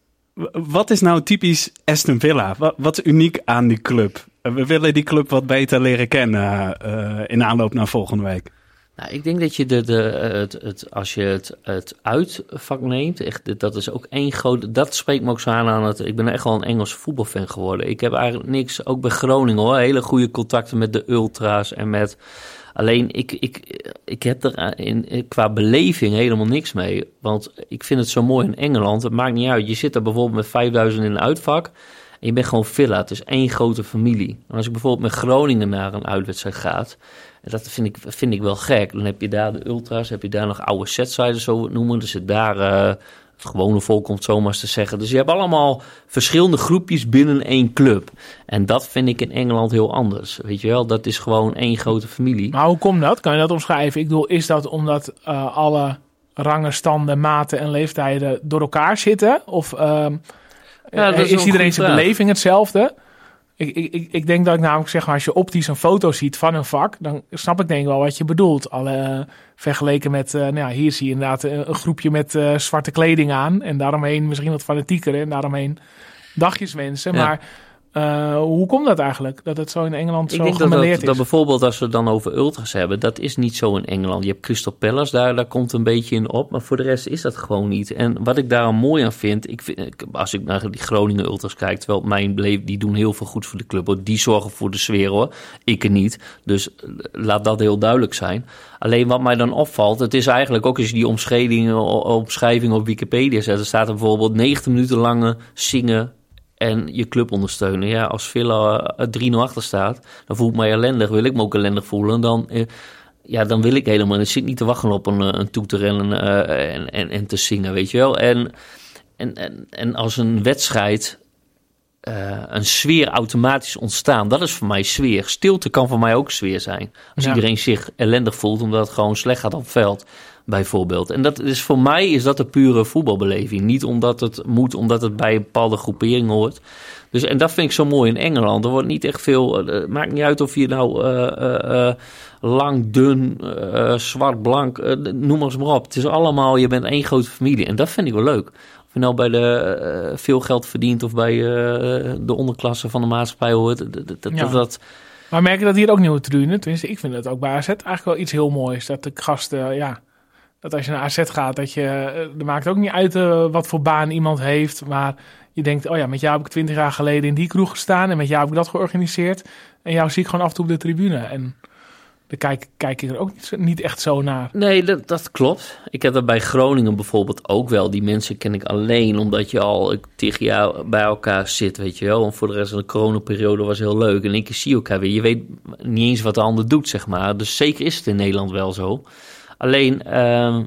Wat is nou typisch Aston Villa? Wat, wat is uniek aan die club? We willen die club wat beter leren kennen eh, in aanloop naar volgende week. Nou, ik denk dat je de, de, het, het, als je het, het uitvak neemt, echt, dat is ook één groot. Dat spreekt me ook zo aan aan het. Ik ben echt wel een Engelse voetbalfan geworden. Ik heb eigenlijk niks, ook bij Groningen hoor, hele goede contacten met de ultras en met. Alleen ik, ik, ik heb er in, qua beleving helemaal niks mee. Want ik vind het zo mooi in Engeland. Het maakt niet uit. Je zit er bijvoorbeeld met 5000 in een uitvak. En je bent gewoon villa. Het is één grote familie. En als ik bijvoorbeeld met Groningen naar een uitwedstrijd ga. En dat vind ik, vind ik wel gek. Dan heb je daar de ultras, heb je daar nog oude setsiders, zo het noemen. Dus het daar eh, het gewone volk, om het zo maar eens te zeggen. Dus je hebt allemaal verschillende groepjes binnen één club. En dat vind ik in Engeland heel anders. Weet je wel, dat is gewoon één grote familie. Maar hoe komt dat? Kan je dat omschrijven? Ik bedoel, is dat omdat eh, alle rangen, standen, maten en leeftijden door elkaar zitten? Of ehm, Ja, dat eh, is is iedereen zijn beleving hetzelfde? Ik, ik, ik, denk dat ik namelijk zeg, maar als je optisch een foto ziet van een vak, dan snap ik denk ik wel wat je bedoelt. Alle, eh, vergeleken met, eh, nou ja, hier zie je inderdaad een, een groepje met eh, zwarte kleding aan. En daaromheen misschien wat fanatieker en daaromheen dagjes wensen. Ja. Maar eh, hoe komt dat eigenlijk? Dat het zo in Engeland Ik zo denk dat, dat, is? dat bijvoorbeeld als we het dan over ultras hebben, dat is niet zo in Engeland. Je hebt Crystal Palace, daar, daar komt een beetje in op, maar voor de rest is dat gewoon niet. En wat ik daar mooi aan vind, ik vind als ik naar die Groningen ultras kijk, terwijl mijn beleef, die doen heel veel goed voor de club, hoor. die zorgen voor de sfeer hoor, ik er niet. Dus eh, laat dat heel duidelijk zijn. Alleen wat mij dan opvalt, het is eigenlijk ook als je die omschrijving, omschrijving op Wikipedia zet, er staat er bijvoorbeeld 90 minuten lange zingen en je club ondersteunen. Ja, als Villa eh, 3-0 achter staat, dan voel ik mij ellendig. Wil ik me ook ellendig voelen, dan, eh, ja, dan wil ik helemaal... Ik zit niet te wachten op een, eh, een toeter en, eh, en, en, en te zingen, weet je wel. En, en, en, en als een wedstrijd eh, een sfeer automatisch ontstaan. Dat is voor mij sfeer. Stilte kan voor mij ook sfeer zijn. Als Ja. iedereen zich ellendig voelt omdat het gewoon slecht gaat op het veld, bijvoorbeeld. En dat is voor mij is dat een pure voetbalbeleving. Niet omdat het moet, omdat het bij een bepaalde groepering hoort. Dus, en dat vind ik zo mooi in Engeland. Er wordt niet echt veel. eh, Het maakt niet uit of je nou eh, lang, dun, zwart, blank, noem maar eens maar op. Het is allemaal, je bent één grote familie. En dat vind ik wel leuk. Of je nou bij de eh, veel geld verdient of bij eh, de onderklasse van de maatschappij hoort. Dat, dat, dat, Ja. dat- Maar merk je dat hier ook nieuwe tribune? Tenminste, ik vind het ook bij AZ eigenlijk wel iets heel moois. Dat de gasten, ja, dat als je naar AZ gaat, dat je, eh, er maakt ook niet uit eh, wat voor baan iemand heeft. Maar je denkt, oh ja, met jou heb ik twintig jaar geleden in die kroeg gestaan en met jou heb ik dat georganiseerd. En jou zie ik gewoon af en toe op de tribune. En kijk, ik er ook niet, echt zo naar. Nee, dat, dat klopt. Ik heb dat bij Groningen bijvoorbeeld ook wel. Die mensen ken ik alleen omdat je al tegen jaar bij elkaar zit, weet je wel. En voor de rest van de coronaperiode was heel leuk. En één keer zie je elkaar weer. Je weet niet eens wat de ander doet, zeg maar. Dus zeker is het in Nederland wel zo. Alleen, ehm,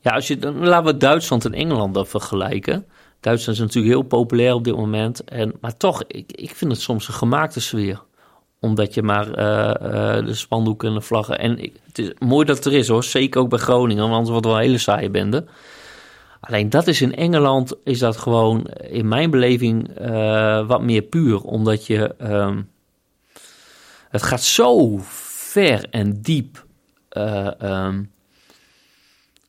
ja, als je, dan laten we Duitsland en Engeland dan vergelijken. Duitsland is natuurlijk heel populair op dit moment. En, maar toch, ik, ik vind het soms een gemaakte sfeer omdat je maar eh, eh, de spandoeken en de vlaggen. En het is mooi dat het er is hoor. Zeker ook bij Groningen, want anders wordt wel een hele saaie bende. Alleen dat is in Engeland, is dat gewoon in mijn beleving eh, wat meer puur. Omdat je. ehm, het gaat zo ver en diep. eh, ehm,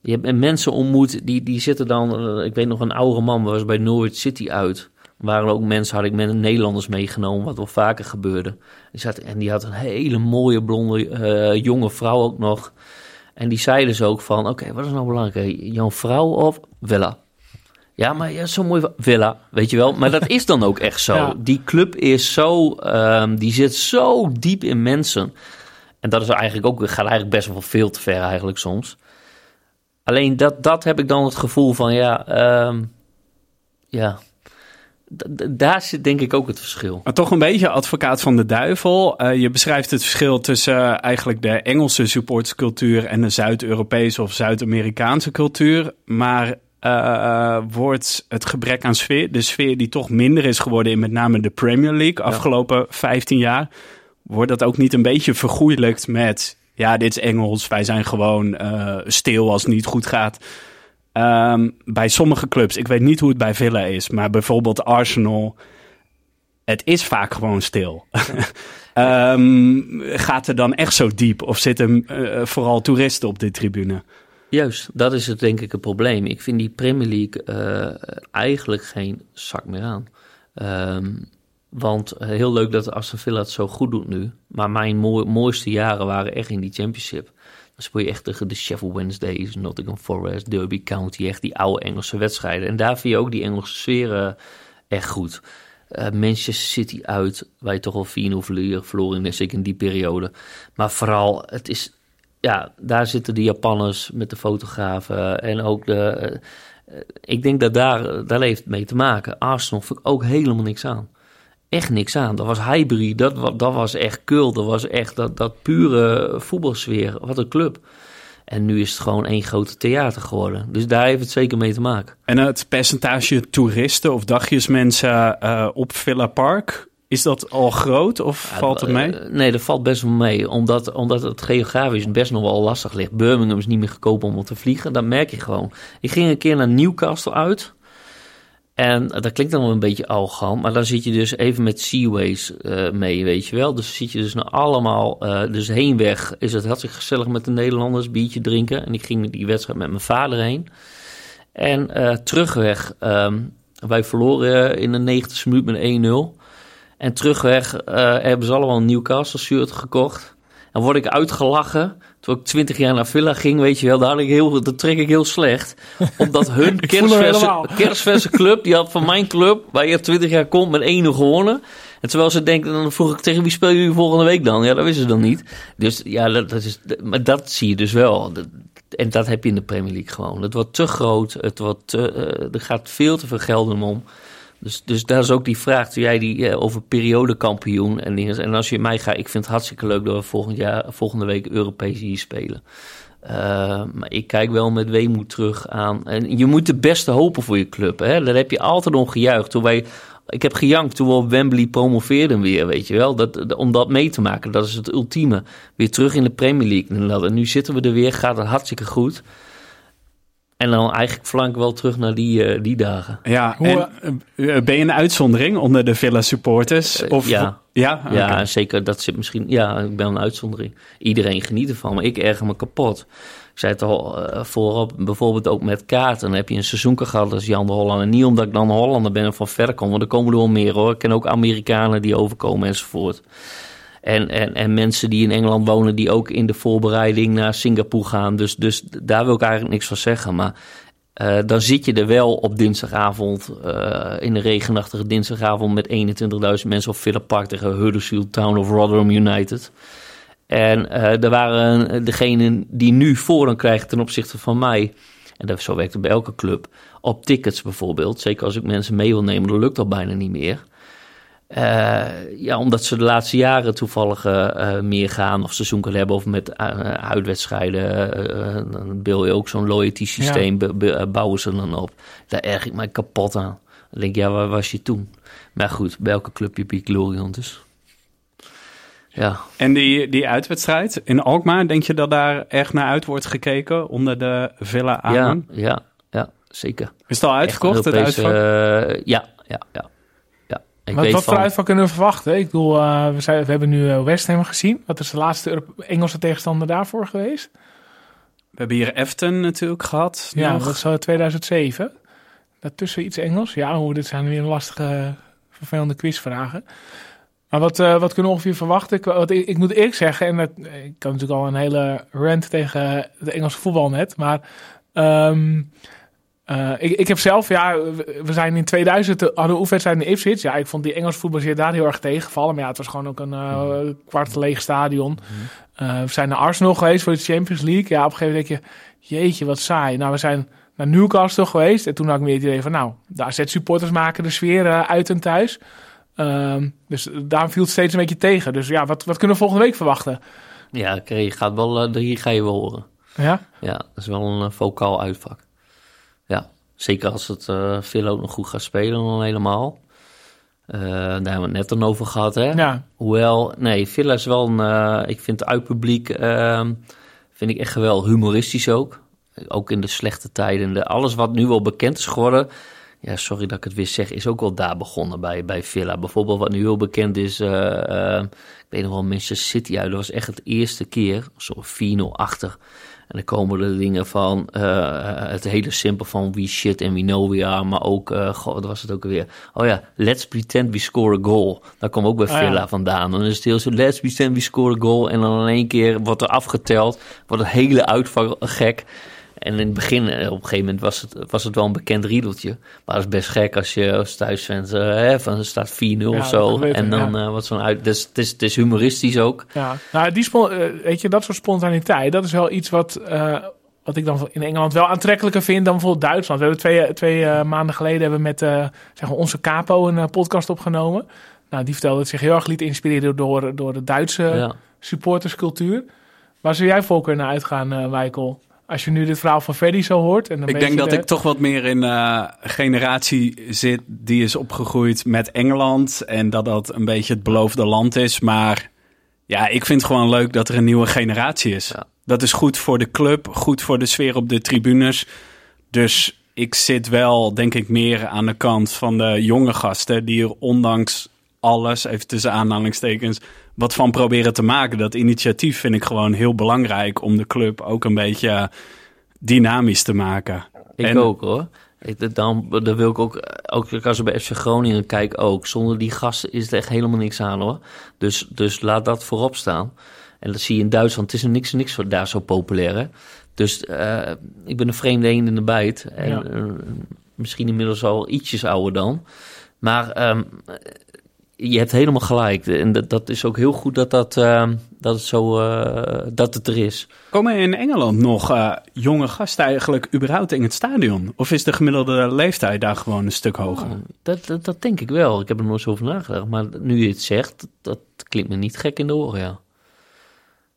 je hebt mensen ontmoet die, die zitten dan. ik weet nog een oude man was bij Norwich City uit. Waren ook mensen, had ik met Nederlanders meegenomen, wat wel vaker gebeurde. Die zat, en die had een hele mooie blonde eh, jonge vrouw ook nog. En die zei dus ook van, oké, wat is nou belangrijk? Jouw vrouw of Villa? Ja, maar ja, zo mooi Villa, weet je wel. Maar dat is dan ook echt zo. Ja. Die club is zo, ehm, die zit zo diep in mensen. En dat is eigenlijk ook, gaat eigenlijk best wel veel te ver eigenlijk soms. Alleen dat, dat heb ik dan het gevoel van, ja, ehm, ja, daar zit denk ik ook het verschil. Maar toch een beetje advocaat van de duivel. Eh, je beschrijft het verschil tussen eh, eigenlijk de Engelse supporterscultuur en de Zuid-Europese of Zuid-Amerikaanse cultuur. Maar eh, wordt het gebrek aan sfeer, de sfeer die toch minder is geworden in met name de Premier League afgelopen 15 jaar, wordt dat ook niet een beetje vergoeilijkt met, ja, dit is Engels, wij zijn gewoon stil als het niet goed gaat. Ehm, bij sommige clubs, ik weet niet hoe het bij Villa is, maar bijvoorbeeld Arsenal, het is vaak gewoon stil. Ehm, gaat er dan echt zo diep? Of zitten eh, vooral toeristen op de tribune? Juist, dat is het denk ik het probleem. Ik vind die Premier League eh, eigenlijk geen zak meer aan. Ehm, want eh, heel leuk dat Aston Villa het zo goed doet nu. Maar mijn mooi- mooiste jaren waren echt in die championship. Speel je echt de Sheffield Wednesdays, Nottingham Forest, Derby County. Echt die oude Engelse wedstrijden. En daar vind je ook die Engelse sfeer eh, echt goed. Eh, Manchester City uit, je toch al 4-0 verloren, zeker in die periode. Maar vooral, het is, ja, daar zitten de Japanners met de fotografen en ook de... eh, ik denk dat daar, daar heeft mee te maken. Arsenal vond ik ook helemaal niks aan. Echt niks aan. Dat was Highbury, dat, dat was echt kul. Dat was echt dat, dat pure voetbalsfeer. Wat een club. En nu is het gewoon één grote theater geworden. Dus daar heeft het zeker mee te maken. En het percentage toeristen of dagjesmensen eh op Villa Park, is dat al groot of valt het mee? Eh, Nee, dat valt best wel mee. Omdat, omdat het geografisch best nog wel lastig ligt. Birmingham is niet meer goedkoop om te vliegen. Dat merk je gewoon. Ik ging een keer naar Newcastle uit. En dat klinkt dan wel een beetje arrogant. Maar dan zit je dus even met Seaways eh, mee, weet je wel. Dus zit je dus naar allemaal... eh, dus heenweg is het hartstikke gezellig met de Nederlanders. Biertje drinken. En ik ging die wedstrijd met mijn vader heen. En eh, terugweg... ehm, wij verloren in de 90 minuut met 1-0. En terugweg hebben ze allemaal een Newcastle shirt gekocht. En word ik uitgelachen. Toen ik 20 jaar naar Villa ging, weet je wel, daar, had ik heel, dat trek ik heel slecht. Omdat hun kerstverse, kerstverse club, die had van mijn club, waar je 20 jaar komt, met 1-0 gewonnen. En terwijl ze denken, dan vroeg ik tegen wie speel je volgende week dan? Ja, dat wisten ze dan niet. Dus ja, dat, dat is, maar dat zie je dus wel. Dat- en dat heb je in de Premier League gewoon. Het wordt te groot, het wordt te, eh, er gaat veel te veel geld om. Dus, dus daar is ook die vraag, toen jij die eh, over periodekampioen en dingen. En als je mij gaat, ik vind het hartstikke leuk dat we volgend jaar, volgende week Europees hier spelen. Eh, maar ik kijk wel met weemoed terug aan. En je moet de beste hopen voor je club. Hè? Daar heb je altijd om gejuicht. Toen wij ik heb gejankt toen we op Wembley promoveerden weer, weet je wel. Dat, om dat mee te maken, dat is het ultieme. Weer terug in de Premier League. En nu zitten we er weer, gaat het hartstikke goed. En dan eigenlijk flank wel terug naar die, eh, die dagen. Ja, Hoe, en eh, ben je een uitzondering onder de Villa supporters? Eh, Of, ja. Ja, Ja, zeker, dat zit misschien... Ja, ik ben een uitzondering. Iedereen geniet ervan, maar ik erger me kapot. Ik zei het al eh, voorop, bijvoorbeeld ook met kaarten. Dan heb je een seizoenkaart gehad als Jan de Hollander. Niet omdat ik dan Hollander ben en van ver kom, want er komen er wel meer hoor. Ik ken ook Amerikanen die overkomen enzovoort. En, en, en mensen die in Engeland wonen, die ook in de voorbereiding naar Singapore gaan. Dus, dus daar wil ik eigenlijk niks van zeggen. Maar eh, dan zit je er wel op dinsdagavond, eh, in de regenachtige dinsdagavond met 21.000 mensen op Villa Park tegen Huddersfield Town of Rotherham United. En eh er waren degenen die nu voorrang krijgen ten opzichte van mij. En dat, zo werkt het bij elke club. Op tickets bijvoorbeeld. Zeker als ik mensen mee wil nemen, dat lukt al bijna niet meer. Eh, ja, omdat ze de laatste jaren toevallig eh, eh, meer gaan of seizoenkaart hebben of met uitwedstrijden. dan wil je ook zo'n loyalty systeem bouwen ze dan op. Daar erg ik mij kapot aan. Dan denk ik, ja, waar was je toen? Maar goed, bij elke club je piek Glorion dus. Ja, En die, die uitwedstrijd in Alkmaar, denk je dat daar echt naar uit wordt gekeken onder de Villa ja, aan? ja, ja, zeker. Is het al uitverkocht, het uitvak? ja, ja, ja. Ik Wat, weet wat van, voor uitval kunnen we verwachten? Ik bedoel, eh, we, zijn, we hebben nu eh, West Ham gezien. Wat is de laatste Europe- Engelse tegenstander daarvoor geweest? We hebben hier Efton natuurlijk gehad. Ja, nog. dat is zo 2007. Daartussen iets Engels. Ja, hoe dit zijn weer lastige, vervelende quizvragen. Maar wat, eh, wat kunnen we ongeveer verwachten? Ik, wat, ik, ik moet eerlijk zeggen, en dat, ik kan natuurlijk al een hele rant tegen de Engelse voetbal net, maar ehm, eh, ik, ik heb zelf, ja, we zijn in 2000, hadden we oefenwedstrijd in Ipswich. Ja, ik vond die Engelse voetbal daar heel erg tegengevallen. Maar ja, het was gewoon ook een eh, kwart leeg stadion. Eh, we zijn naar Arsenal geweest voor de Champions League. Ja, op een gegeven moment denk je, jeetje, wat saai. Nou, we zijn naar Newcastle geweest. En toen had ik meer het idee van, nou, de AZ-supporters maken de sfeer uit en thuis. Ehm, dus daar viel het steeds een beetje tegen. Dus ja, wat, wat kunnen we volgende week verwachten? Ja, je gaat wel, hier ga je wel horen. Ja? Ja, dat is wel een vocaal uitvak. Ja, zeker als het eh veel ook nog goed gaat spelen dan helemaal. Eh, daar hebben we het net dan over gehad, hè? Ja. Hoewel, nee, Villa is wel een... eh, ik vind het uitpubliek, ehm, vind ik echt geweldig. Humoristisch ook. Ook in de slechte tijden. De, alles wat nu wel bekend is geworden... Ja, sorry dat ik het weer zeg, is ook wel daar begonnen bij, bij Villa. Bijvoorbeeld wat nu heel bekend is... ik weet nog wel, Manchester City uit. Dat was echt het eerste keer, zo 4-0 achter. En dan komen er dingen van eh, het hele simpel van we shit and we know we are. Maar ook, eh goh, wat was het ook weer? Oh ja, let's pretend we score a goal. Daar komt ook bij Ah, Villa ja. vandaan. Dan is het heel zo, let's pretend we score a goal. En dan in één keer wordt er afgeteld. Wordt het hele uitvak gek. En in het begin, eh, op een gegeven moment, was het, was het wel een bekend riedeltje. Maar het is best gek als je als thuisfans, eh hè, van staat 4-0 Ja, of zo. dat ik, En dan ja. eh wat zo'n uit. Dus, het, is, het is humoristisch ook. Ja, nou, die eh, weet je, dat soort spontaniteit, dat is wel iets wat, wat ik dan in Engeland wel aantrekkelijker vind dan bijvoorbeeld Duitsland. We hebben twee, twee maanden geleden hebben we met zeg maar onze capo een podcast opgenomen. Nou, die vertelde dat zich heel erg liet inspireren door, door de Duitse Ja. supporterscultuur. Waar zou jij voorkeur naar uitgaan, Michael? Als je nu dit verhaal van Freddy zo hoort. En een Ik denk dat de- ik toch wat meer in eh generatie zit die is opgegroeid met Engeland. En dat dat een beetje het beloofde land is. Maar ja, ik vind het gewoon leuk dat er een nieuwe generatie is. Ja. Dat is goed voor de club, goed voor de sfeer op de tribunes. Dus ik zit wel, denk ik, meer aan de kant van de jonge gasten. Die er ondanks alles, even tussen aanhalingstekens, wat van proberen te maken. Dat initiatief vind ik gewoon heel belangrijk om de club ook een beetje dynamisch te maken. Ik En- ook hoor. Ik, dan, dan wil ik ook, ook als ik bij FC Groningen kijk ook. Zonder die gasten is er echt helemaal niks aan hoor. Dus, dus laat dat voorop staan. En dat zie je in Duitsland. Het is er niks, niks voor daar zo populair hè. Dus eh, ik ben een vreemde een in de bijt. En Ja. eh, misschien inmiddels al ietsjes ouder dan. Maar ehm, je hebt helemaal gelijk. En dat, dat is ook heel goed dat, dat, ehm, dat, het zo, eh, dat het er is. Komen in Engeland nog eh, jonge gasten eigenlijk überhaupt in het stadion? Of is de gemiddelde leeftijd daar gewoon een stuk hoger? Oh, dat, dat, dat denk ik wel. Ik heb er nooit zo over nagedacht. Maar nu je het zegt, dat klinkt me niet gek in de oren, ja.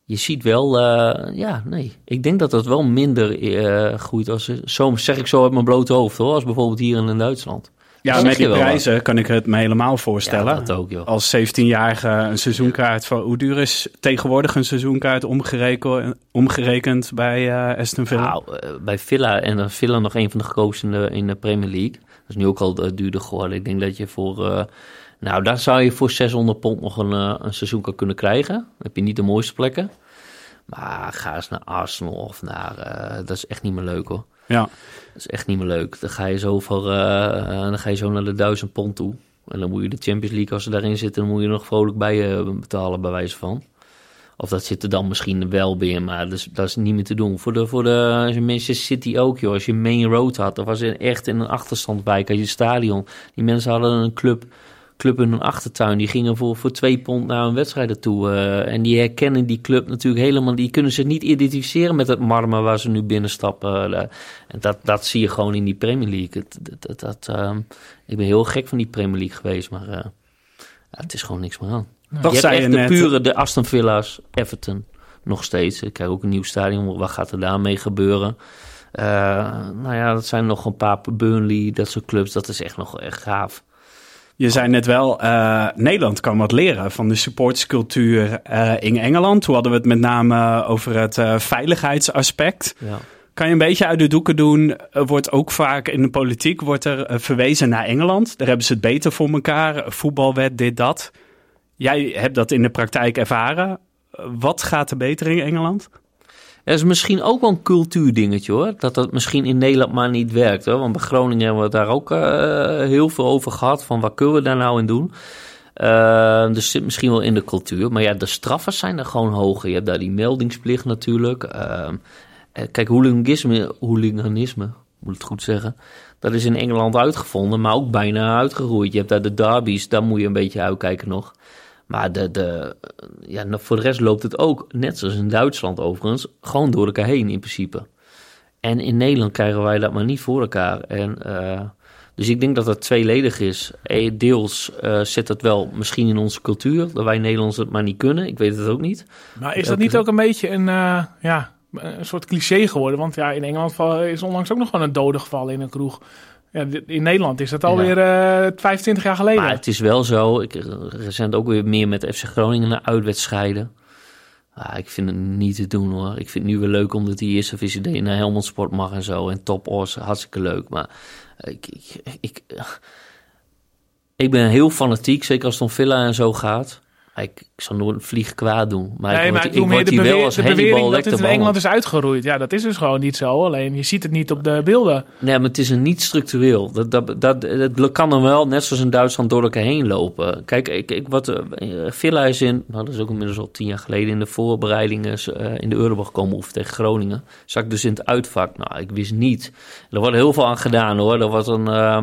Je ziet wel, eh, ja, nee. Ik denk dat dat wel minder eh, groeit als... Zo zeg ik zo uit mijn blote hoofd, hoor. Als bijvoorbeeld hier in Duitsland. Ja, met je die wel prijzen kan ik het me helemaal voorstellen. Ja, dat ook, joh. Als 17-jarige een seizoenkaart van... Hoe duur is tegenwoordig een seizoenkaart omgerekend, omgerekend bij eh, Aston Villa? Nou, eh, bij Villa en dan Villa nog een van de grootste in de, in de Premier League. Dat is nu ook al eh, duurder geworden. Ik denk dat je voor, eh, nou daar zou je voor 600 pond nog een, eh, een seizoen kan kunnen krijgen. Dan heb je niet de mooiste plekken. Maar ga eens naar Arsenal of naar, eh, dat is echt niet meer leuk hoor. Ja. Dat is echt niet meer leuk. Dan ga je zo, voor, eh, eh, dan ga je zo naar de 1000 pond toe. En dan moet je de Champions League, als ze daarin zitten, dan moet je nog vrolijk bij je betalen, bij wijze van. Of dat zit er dan misschien wel weer, maar dat is, dat is niet meer te doen. Voor de, voor de Manchester City ook, joh. Als je Main Road had, of was echt in een achterstandwijk, als je stadion. Die mensen hadden een club, club in hun achtertuin. Die gingen voor, voor twee pond naar een wedstrijd toe. eh, en die herkennen die club natuurlijk helemaal. Die kunnen zich niet identificeren met het marmer waar ze nu binnenstappen. eh. en dat, dat zie je gewoon in die Premier League. Het- dat, dat, dat, ehm, ik ben heel gek van die Premier League geweest, maar eh, ja, het is gewoon niks meer aan. Toch je zei hebt je echt de net... pure, de Aston Villa's, Everton, nog steeds. Ik krijg ook een nieuw stadion, wat gaat er daarmee gebeuren? Eh, nou ja, dat zijn nog een paar Burnley, dat soort clubs. Dat is echt nog echt gaaf. Je zei net wel, eh, Nederland kan wat leren van de supporterscultuur eh, in Engeland. Toen hadden we het met name over het eh, veiligheidsaspect. Ja. Kan je een beetje uit de doeken doen? Er wordt ook vaak in de politiek wordt er eh, verwezen naar Engeland. Daar hebben ze het beter voor elkaar. Voetbalwet, dit, dat. Jij hebt dat in de praktijk ervaren. Eh, Wat gaat er beter in Engeland? Dat is misschien ook wel een cultuurdingetje hoor. Dat dat misschien in Nederland maar niet werkt hoor. Want bij Groningen hebben we het daar ook eh, heel veel over gehad. Van wat kunnen we daar nou in doen? Eh, dus zit misschien wel in de cultuur. Maar ja, de straffen zijn er gewoon hoger. Je hebt daar die meldingsplicht natuurlijk. Ehm, eh, kijk, hooliganisme, hooliganisme, moet ik het goed zeggen. Dat is in Engeland uitgevonden, maar ook bijna uitgeroeid. Je hebt daar de derbies, daar moet je een beetje uitkijken nog. Maar de, de, ja, nou, voor de rest loopt het ook, net zoals in Duitsland overigens, gewoon door elkaar heen in principe. En in Nederland krijgen wij dat maar niet voor elkaar. En, eh, dus ik denk dat dat tweeledig is. Eh, Deels eh, zit het wel misschien in onze cultuur, dat wij Nederlanders het maar niet kunnen. Ik weet het ook niet. Maar is dat niet ook een beetje een, eh, ja, een soort cliché geworden? Want ja, in Engeland is onlangs ook nog gewoon een dode gevallen in een kroeg. Ja, in Nederland is dat alweer eh 25 jaar geleden. Maar het is wel zo, ik eh, recent ook weer meer met FC Groningen naar uitwedstrijden. Ah, ik vind het niet te doen hoor. Ik vind het nu weer leuk omdat die eerste VCD naar Helmond Sport mag en zo. En Top Os, hartstikke leuk. Maar ik, ik, ik, ik ben heel fanatiek, zeker als het om Villa en zo gaat. Ik, ik zal nooit een vlieg kwaad doen. Maar nee, ik maar word, ik doe ik word hier wel als de bewering dat het in Engeland is uitgeroeid. Ja, dat is dus gewoon niet zo. Alleen je ziet het niet op de beelden. Nee, maar het is een niet structureel. Dat, dat, dat, dat kan dan wel, net zoals in Duitsland, door elkaar heen lopen. Kijk, ik, ik, wat eh, Villa is in, nou, dat is ook inmiddels al tien jaar geleden, in de voorbereidingen eh, in de Euroborg komen oefenen tegen Groningen. Zat ik dus in het uitvak. Nou, ik wist niet. Er wordt heel veel aan gedaan hoor. Er was een, eh,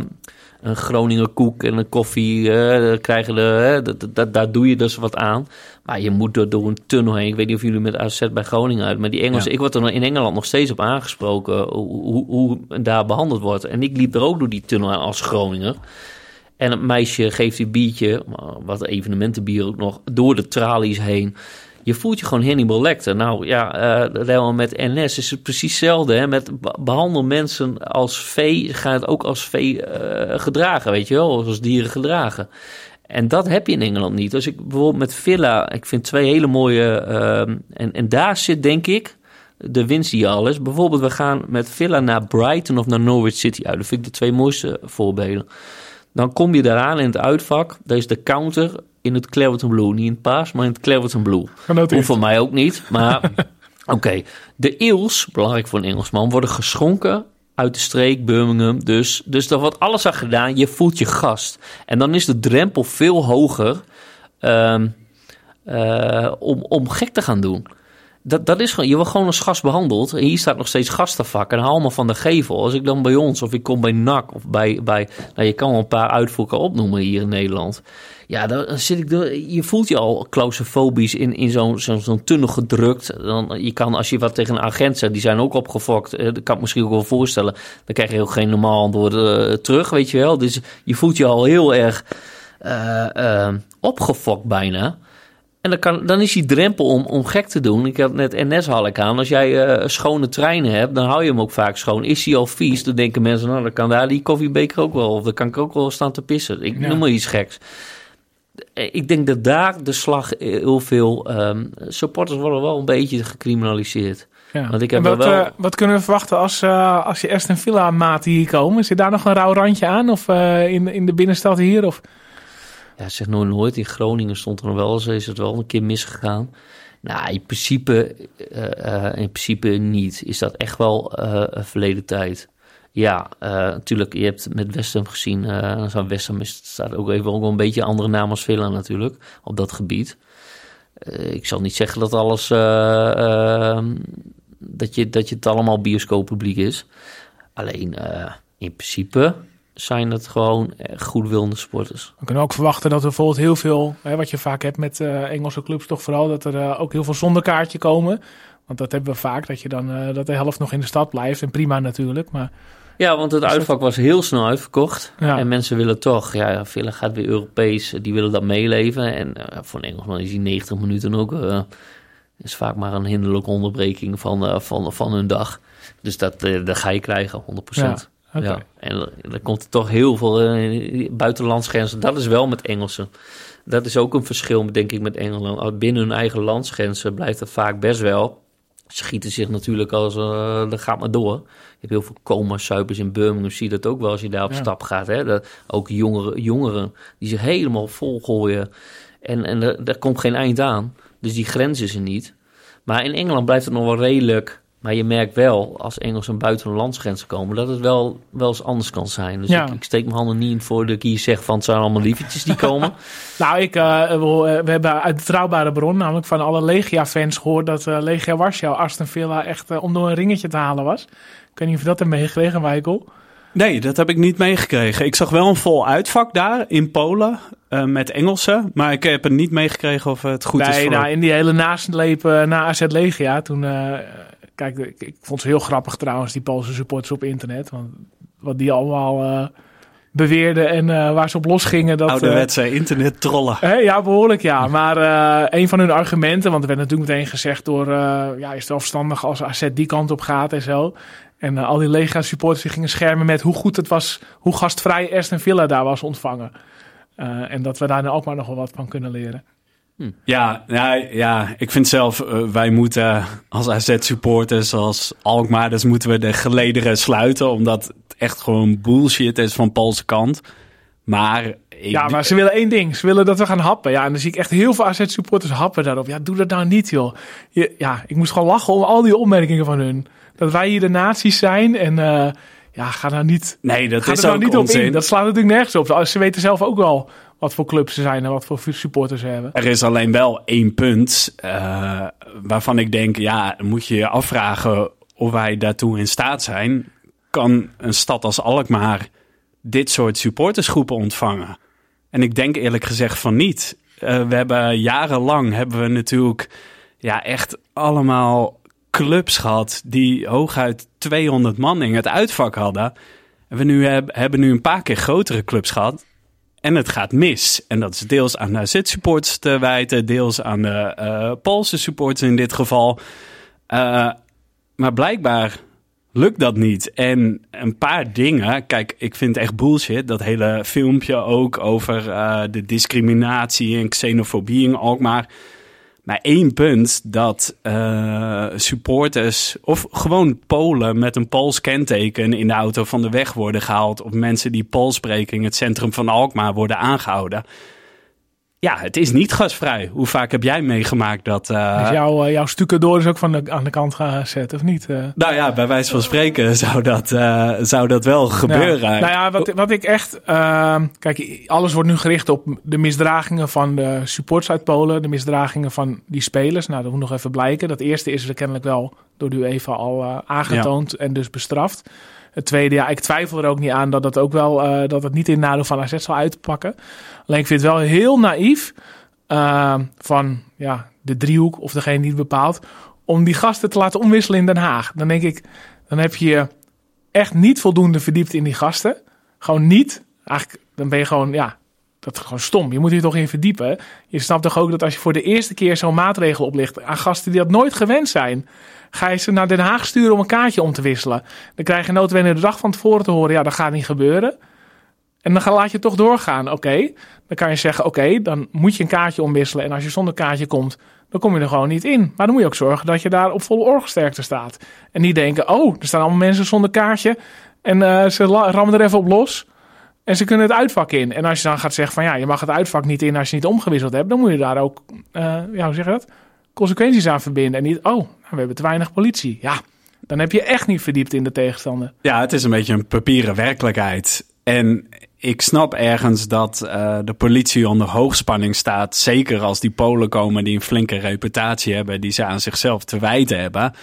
een Groninger koek en een koffie. eh, krijgen de, dat, dat, daar doe je dus wat aan. Maar je moet door, door een tunnel heen. Ik weet niet of jullie met AZ bij Groningen uit. Maar die Engelsen, Ja. ik word er in Engeland nog steeds op aangesproken hoe, hoe, hoe daar behandeld wordt. En ik liep er ook door die tunnel aan als Groninger. En het meisje geeft die biertje, wat evenementenbier ook nog, door de tralies heen. Je voelt je gewoon Hannibal Lecter. Nou ja, helemaal met NS is het precies hetzelfde. Hè? Met be- behandel mensen als vee, ga het ook als vee eh, gedragen, weet je wel, als dieren gedragen. En dat heb je in Engeland niet. Als ik bijvoorbeeld met Villa, ik vind twee hele mooie, ehm, en, en daar zit denk ik de winst die al is. Bijvoorbeeld, we gaan met Villa naar Brighton of naar Norwich City uit. Dat vind ik de twee mooiste voorbeelden. Dan kom je daaraan in het uitvak. Daar is de counter in het Clareton Blue. Niet in het paars, maar in het Clareton Blue. Hoeft voor mij ook niet. Maar oké, de eels, belangrijk voor een Engelsman, worden geschonken uit de streek Birmingham. Dus, dus daar wordt alles aan gedaan. Je voelt je gast. En dan is de drempel veel hoger ehm, eh, om, om gek te gaan doen. Dat, dat is gewoon, je wordt gewoon als gast behandeld. En hier staat nog steeds gastenvak. En haal me van de gevel. Als ik dan bij ons, of ik kom bij NAC, of bij, bij nou, je kan wel een paar uitvoeren opnoemen hier in Nederland. Ja, dan zit ik, er- je voelt je al claustrofobisch in, in zo'n zo'n tunnel gedrukt. Dan, je kan, als je wat tegen een agent zegt, die zijn ook opgefokt. eh, Dat kan ik misschien ook wel voorstellen. Dan krijg je ook geen normaal antwoord eh, terug, weet je wel. Dus je voelt je al heel erg eh, opgefokt bijna. En dan, kan, dan is die drempel om, om gek te doen. Ik had net NS haal ik aan. Als jij eh, schone treinen hebt, dan hou je hem ook vaak schoon. Is hij al vies, dan denken mensen, nou, dan kan daar die koffiebeker ook wel. Of dan kan ik ook wel staan te pissen. Ik Ja. noem maar iets geks. Eh, Ik denk dat daar de slag heel veel... ehm, supporters worden wel een beetje gecriminaliseerd. Ja. Want ik heb wat, wel- eh, wat kunnen we verwachten als, eh, als je Aston Villa maten hier komen? Zit daar nog een rauw randje aan? Of eh, in, in de binnenstad hier? Of... Ja, zeg nooit nooit. In Groningen stond er nog wel eens, is het wel een keer misgegaan. Nou, in principe, eh, eh, in principe niet. Is dat echt wel een verleden tijd. Ja, natuurlijk, je hebt met West gezien. zou West Ham is, staat ook even ook een beetje andere naam als Villa natuurlijk, op dat gebied. Ik zal niet zeggen dat alles, eh, ehm, dat, je, dat je het allemaal bioscooppubliek is. Alleen, in principe zijn het gewoon eh, goedwillende sporters. We kunnen ook verwachten dat er bijvoorbeeld heel veel, hè, wat je vaak hebt met eh, Engelse clubs, toch vooral dat er eh, ook heel veel zonder kaartje komen. Want dat hebben we vaak, dat je dan dat de helft nog in de stad blijft. En prima natuurlijk. Maar Ja, want het uitvak was heel snel uitverkocht. Ja. En mensen willen toch, ja, Villa gaat weer Europees, die willen dat meeleven. En voor een Engelsman is die 90 minuten ook, is vaak maar een hinderlijke onderbreking van, van, van hun dag. Dus dat, dat ga je krijgen, 100%. Ja, Ja, en er- er komt er toch heel veel eh, buitenlandsgrenzen. Dat is wel met Engelsen. Dat is ook een verschil, denk ik, met Engeland. Binnen hun eigen landsgrenzen blijft het vaak best wel. Ze gieten zich natuurlijk als, eh dat gaat maar door. Je hebt heel veel coma-suipers in Birmingham, zie je dat ook wel als je daar op Ja. stap gaat. Hè? Dat, ook jongeren, jongeren die zich helemaal volgooien. En, en er, daar komt geen eind aan. Dus die grens is er niet. Maar in Engeland blijft het nog wel redelijk. Maar je merkt wel, als Engelsen buiten een landsgrens komen, dat het wel, wel eens anders kan zijn. Dus Ja. ik, ik steek mijn handen niet in voor dat ik hier zeg van het zijn allemaal lievertjes die komen. Nou, ik, eh, we, we hebben uit betrouwbare bron, namelijk van alle Legia-fans, gehoord dat eh, Legia Warschau Aston Villa echt eh, om door een ringetje te halen was. Ik weet niet of je dat hebt meegekregen, Michael. Nee, dat heb ik niet meegekregen. Ik zag wel een vol uitvak daar in Polen eh, met Engelsen. Maar ik heb het niet meegekregen of het goed is nee, voor... nou, in die hele nasleep eh, na AZ Legia, toen... eh, kijk, ik, ik vond ze heel grappig trouwens, die Poolse supporters op internet. Want wat die allemaal eh, beweerden en eh, waar ze op losgingen. Dat, eh, Ouderwetse internet trollen. Hè, ja, behoorlijk ja. Maar een van hun argumenten, want er werd natuurlijk meteen gezegd door, ja, is het wel verstandig als AZ die kant op gaat en zo. En al die Lega supporters die gingen schermen met hoe goed het was, hoe gastvrij Aston Villa daar was ontvangen. En dat we daar nou ook maar nog wel wat van kunnen leren. Ja, nou, ja, ik vind zelf, eh, wij moeten als AZ-supporters, als Alkmaarders, moeten we de gelederen sluiten. Omdat het echt gewoon bullshit is van Poolse kant. Maar, ik, Ja, maar ze willen één ding. Ze willen dat we gaan happen. Ja, en dan zie ik echt heel veel AZ-supporters happen daarop. Ja, doe dat nou niet, joh. Je, ja, ik moest gewoon lachen om al die opmerkingen van hun. Dat wij hier de nazi's zijn en eh, ja, ga nou niet nee, dat is er nou ook niet op onzin. in. Dat slaat natuurlijk nergens op. Ze weten zelf ook wel wat voor clubs ze zijn en wat voor supporters ze hebben. Er is alleen wel één punt eh, waarvan ik denk, ja, moet je je afvragen of wij daartoe in staat zijn. Kan een stad als Alkmaar dit soort supportersgroepen ontvangen? En ik denk eerlijk gezegd van niet. Eh, we hebben jarenlang hebben we natuurlijk ja, echt allemaal clubs gehad die hooguit 200 man in het uitvak hadden. En we nu heb, hebben nu een paar keer grotere clubs gehad. En het gaat mis. En dat is deels aan de AZ-supporters te wijten, deels aan de eh, Poolse supporters in dit geval. Eh, maar blijkbaar lukt dat niet. En een paar dingen, kijk, ik vind echt bullshit. Dat hele filmpje ook over eh, de discriminatie en xenofobie in Alkmaar. Maar één punt dat eh, supporters of gewoon Polen met een Pools kenteken in de auto van de weg worden gehaald. Of mensen die Pools spreken het centrum van Alkmaar worden aangehouden. Ja, het is niet gasvrij. Hoe vaak heb jij meegemaakt dat... Dus jouw, eh, jouw stukendoor is ook van de, aan de kant gezet, of niet? Eh, Nou ja, bij wijze van spreken zou dat, zou dat wel gebeuren. Ja. Nou ja, wat, wat ik echt... ehm, kijk, alles wordt nu gericht op de misdragingen van de supporters uit Polen. De misdragingen van die spelers. Nou, dat moet nog even blijken. Dat eerste is er kennelijk wel door de UEFA al aangetoond en dus bestraft. Het tweede, ja, ik twijfel er ook niet aan dat het ook wel eh, dat het niet in nadeel van AZ zal uitpakken. Alleen ik vind het wel heel naïef ehm, van ja, de driehoek of degene die het bepaalt, om die gasten te laten omwisselen in Den Haag. Dan denk ik, dan heb je je echt niet voldoende verdiept in die gasten. Gewoon niet. Eigenlijk, dan ben je gewoon, ja, dat is gewoon stom. Je moet hier toch in verdiepen. Je snapt toch ook dat als je voor de eerste keer zo'n maatregel oplicht aan gasten die dat nooit gewend zijn, ga je ze naar Den Haag sturen om een kaartje om te wisselen. Dan krijg je noodwendig de dag van tevoren te horen, ja, dat gaat niet gebeuren. En dan laat je toch doorgaan. Oké, dan kan je zeggen, oké, dan moet je een kaartje omwisselen. En als je zonder kaartje komt, dan kom je er gewoon niet in. Maar dan moet je ook zorgen dat je daar op volle orgelsterkte staat. En niet denken, oh, er staan allemaal mensen zonder kaartje. En uh, ze rammen er even op los. En ze kunnen het uitvak in. En als je dan gaat zeggen van ja, je mag het uitvak niet in als je niet omgewisseld hebt, dan moet je daar ook, uh, ja, hoe zeg je dat? Consequenties aan verbinden. En niet, oh, nou, we hebben te weinig politie. Ja, dan heb je echt niet verdiept in de tegenstander. Ja, het is een beetje een papieren werkelijkheid. En ik snap ergens dat uh, de politie onder hoogspanning staat. Zeker als die Polen komen die een flinke reputatie hebben, die ze aan zichzelf te wijten hebben.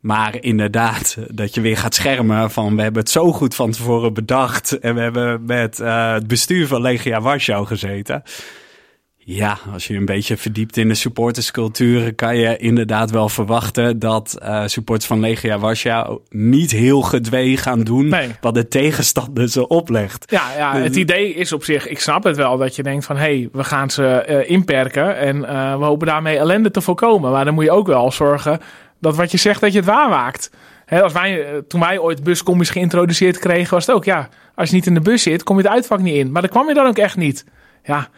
Maar inderdaad, dat je weer gaat schermen van we hebben het zo goed van tevoren bedacht. En we hebben met uh, het bestuur van Legia Warschau gezeten. Ja, als je een beetje verdiept in de supporterscultuur, kan je inderdaad wel verwachten dat uh, supporters van Legia Warschau niet heel gedwee gaan doen nee. wat de tegenstander ze oplegt. Ja, ja, het idee is op zich, ik snap het wel, dat je denkt van hé, hey, we gaan ze uh, inperken en uh, we hopen daarmee ellende te voorkomen. Maar dan moet je ook wel zorgen dat wat je zegt, dat je het waarmaakt. He, als wij, toen wij ooit buscombi's geïntroduceerd kregen, was het ook, ja, als je niet in de bus zit, kom je het uitvak niet in. Maar dan kwam je dan ook echt niet. Ja,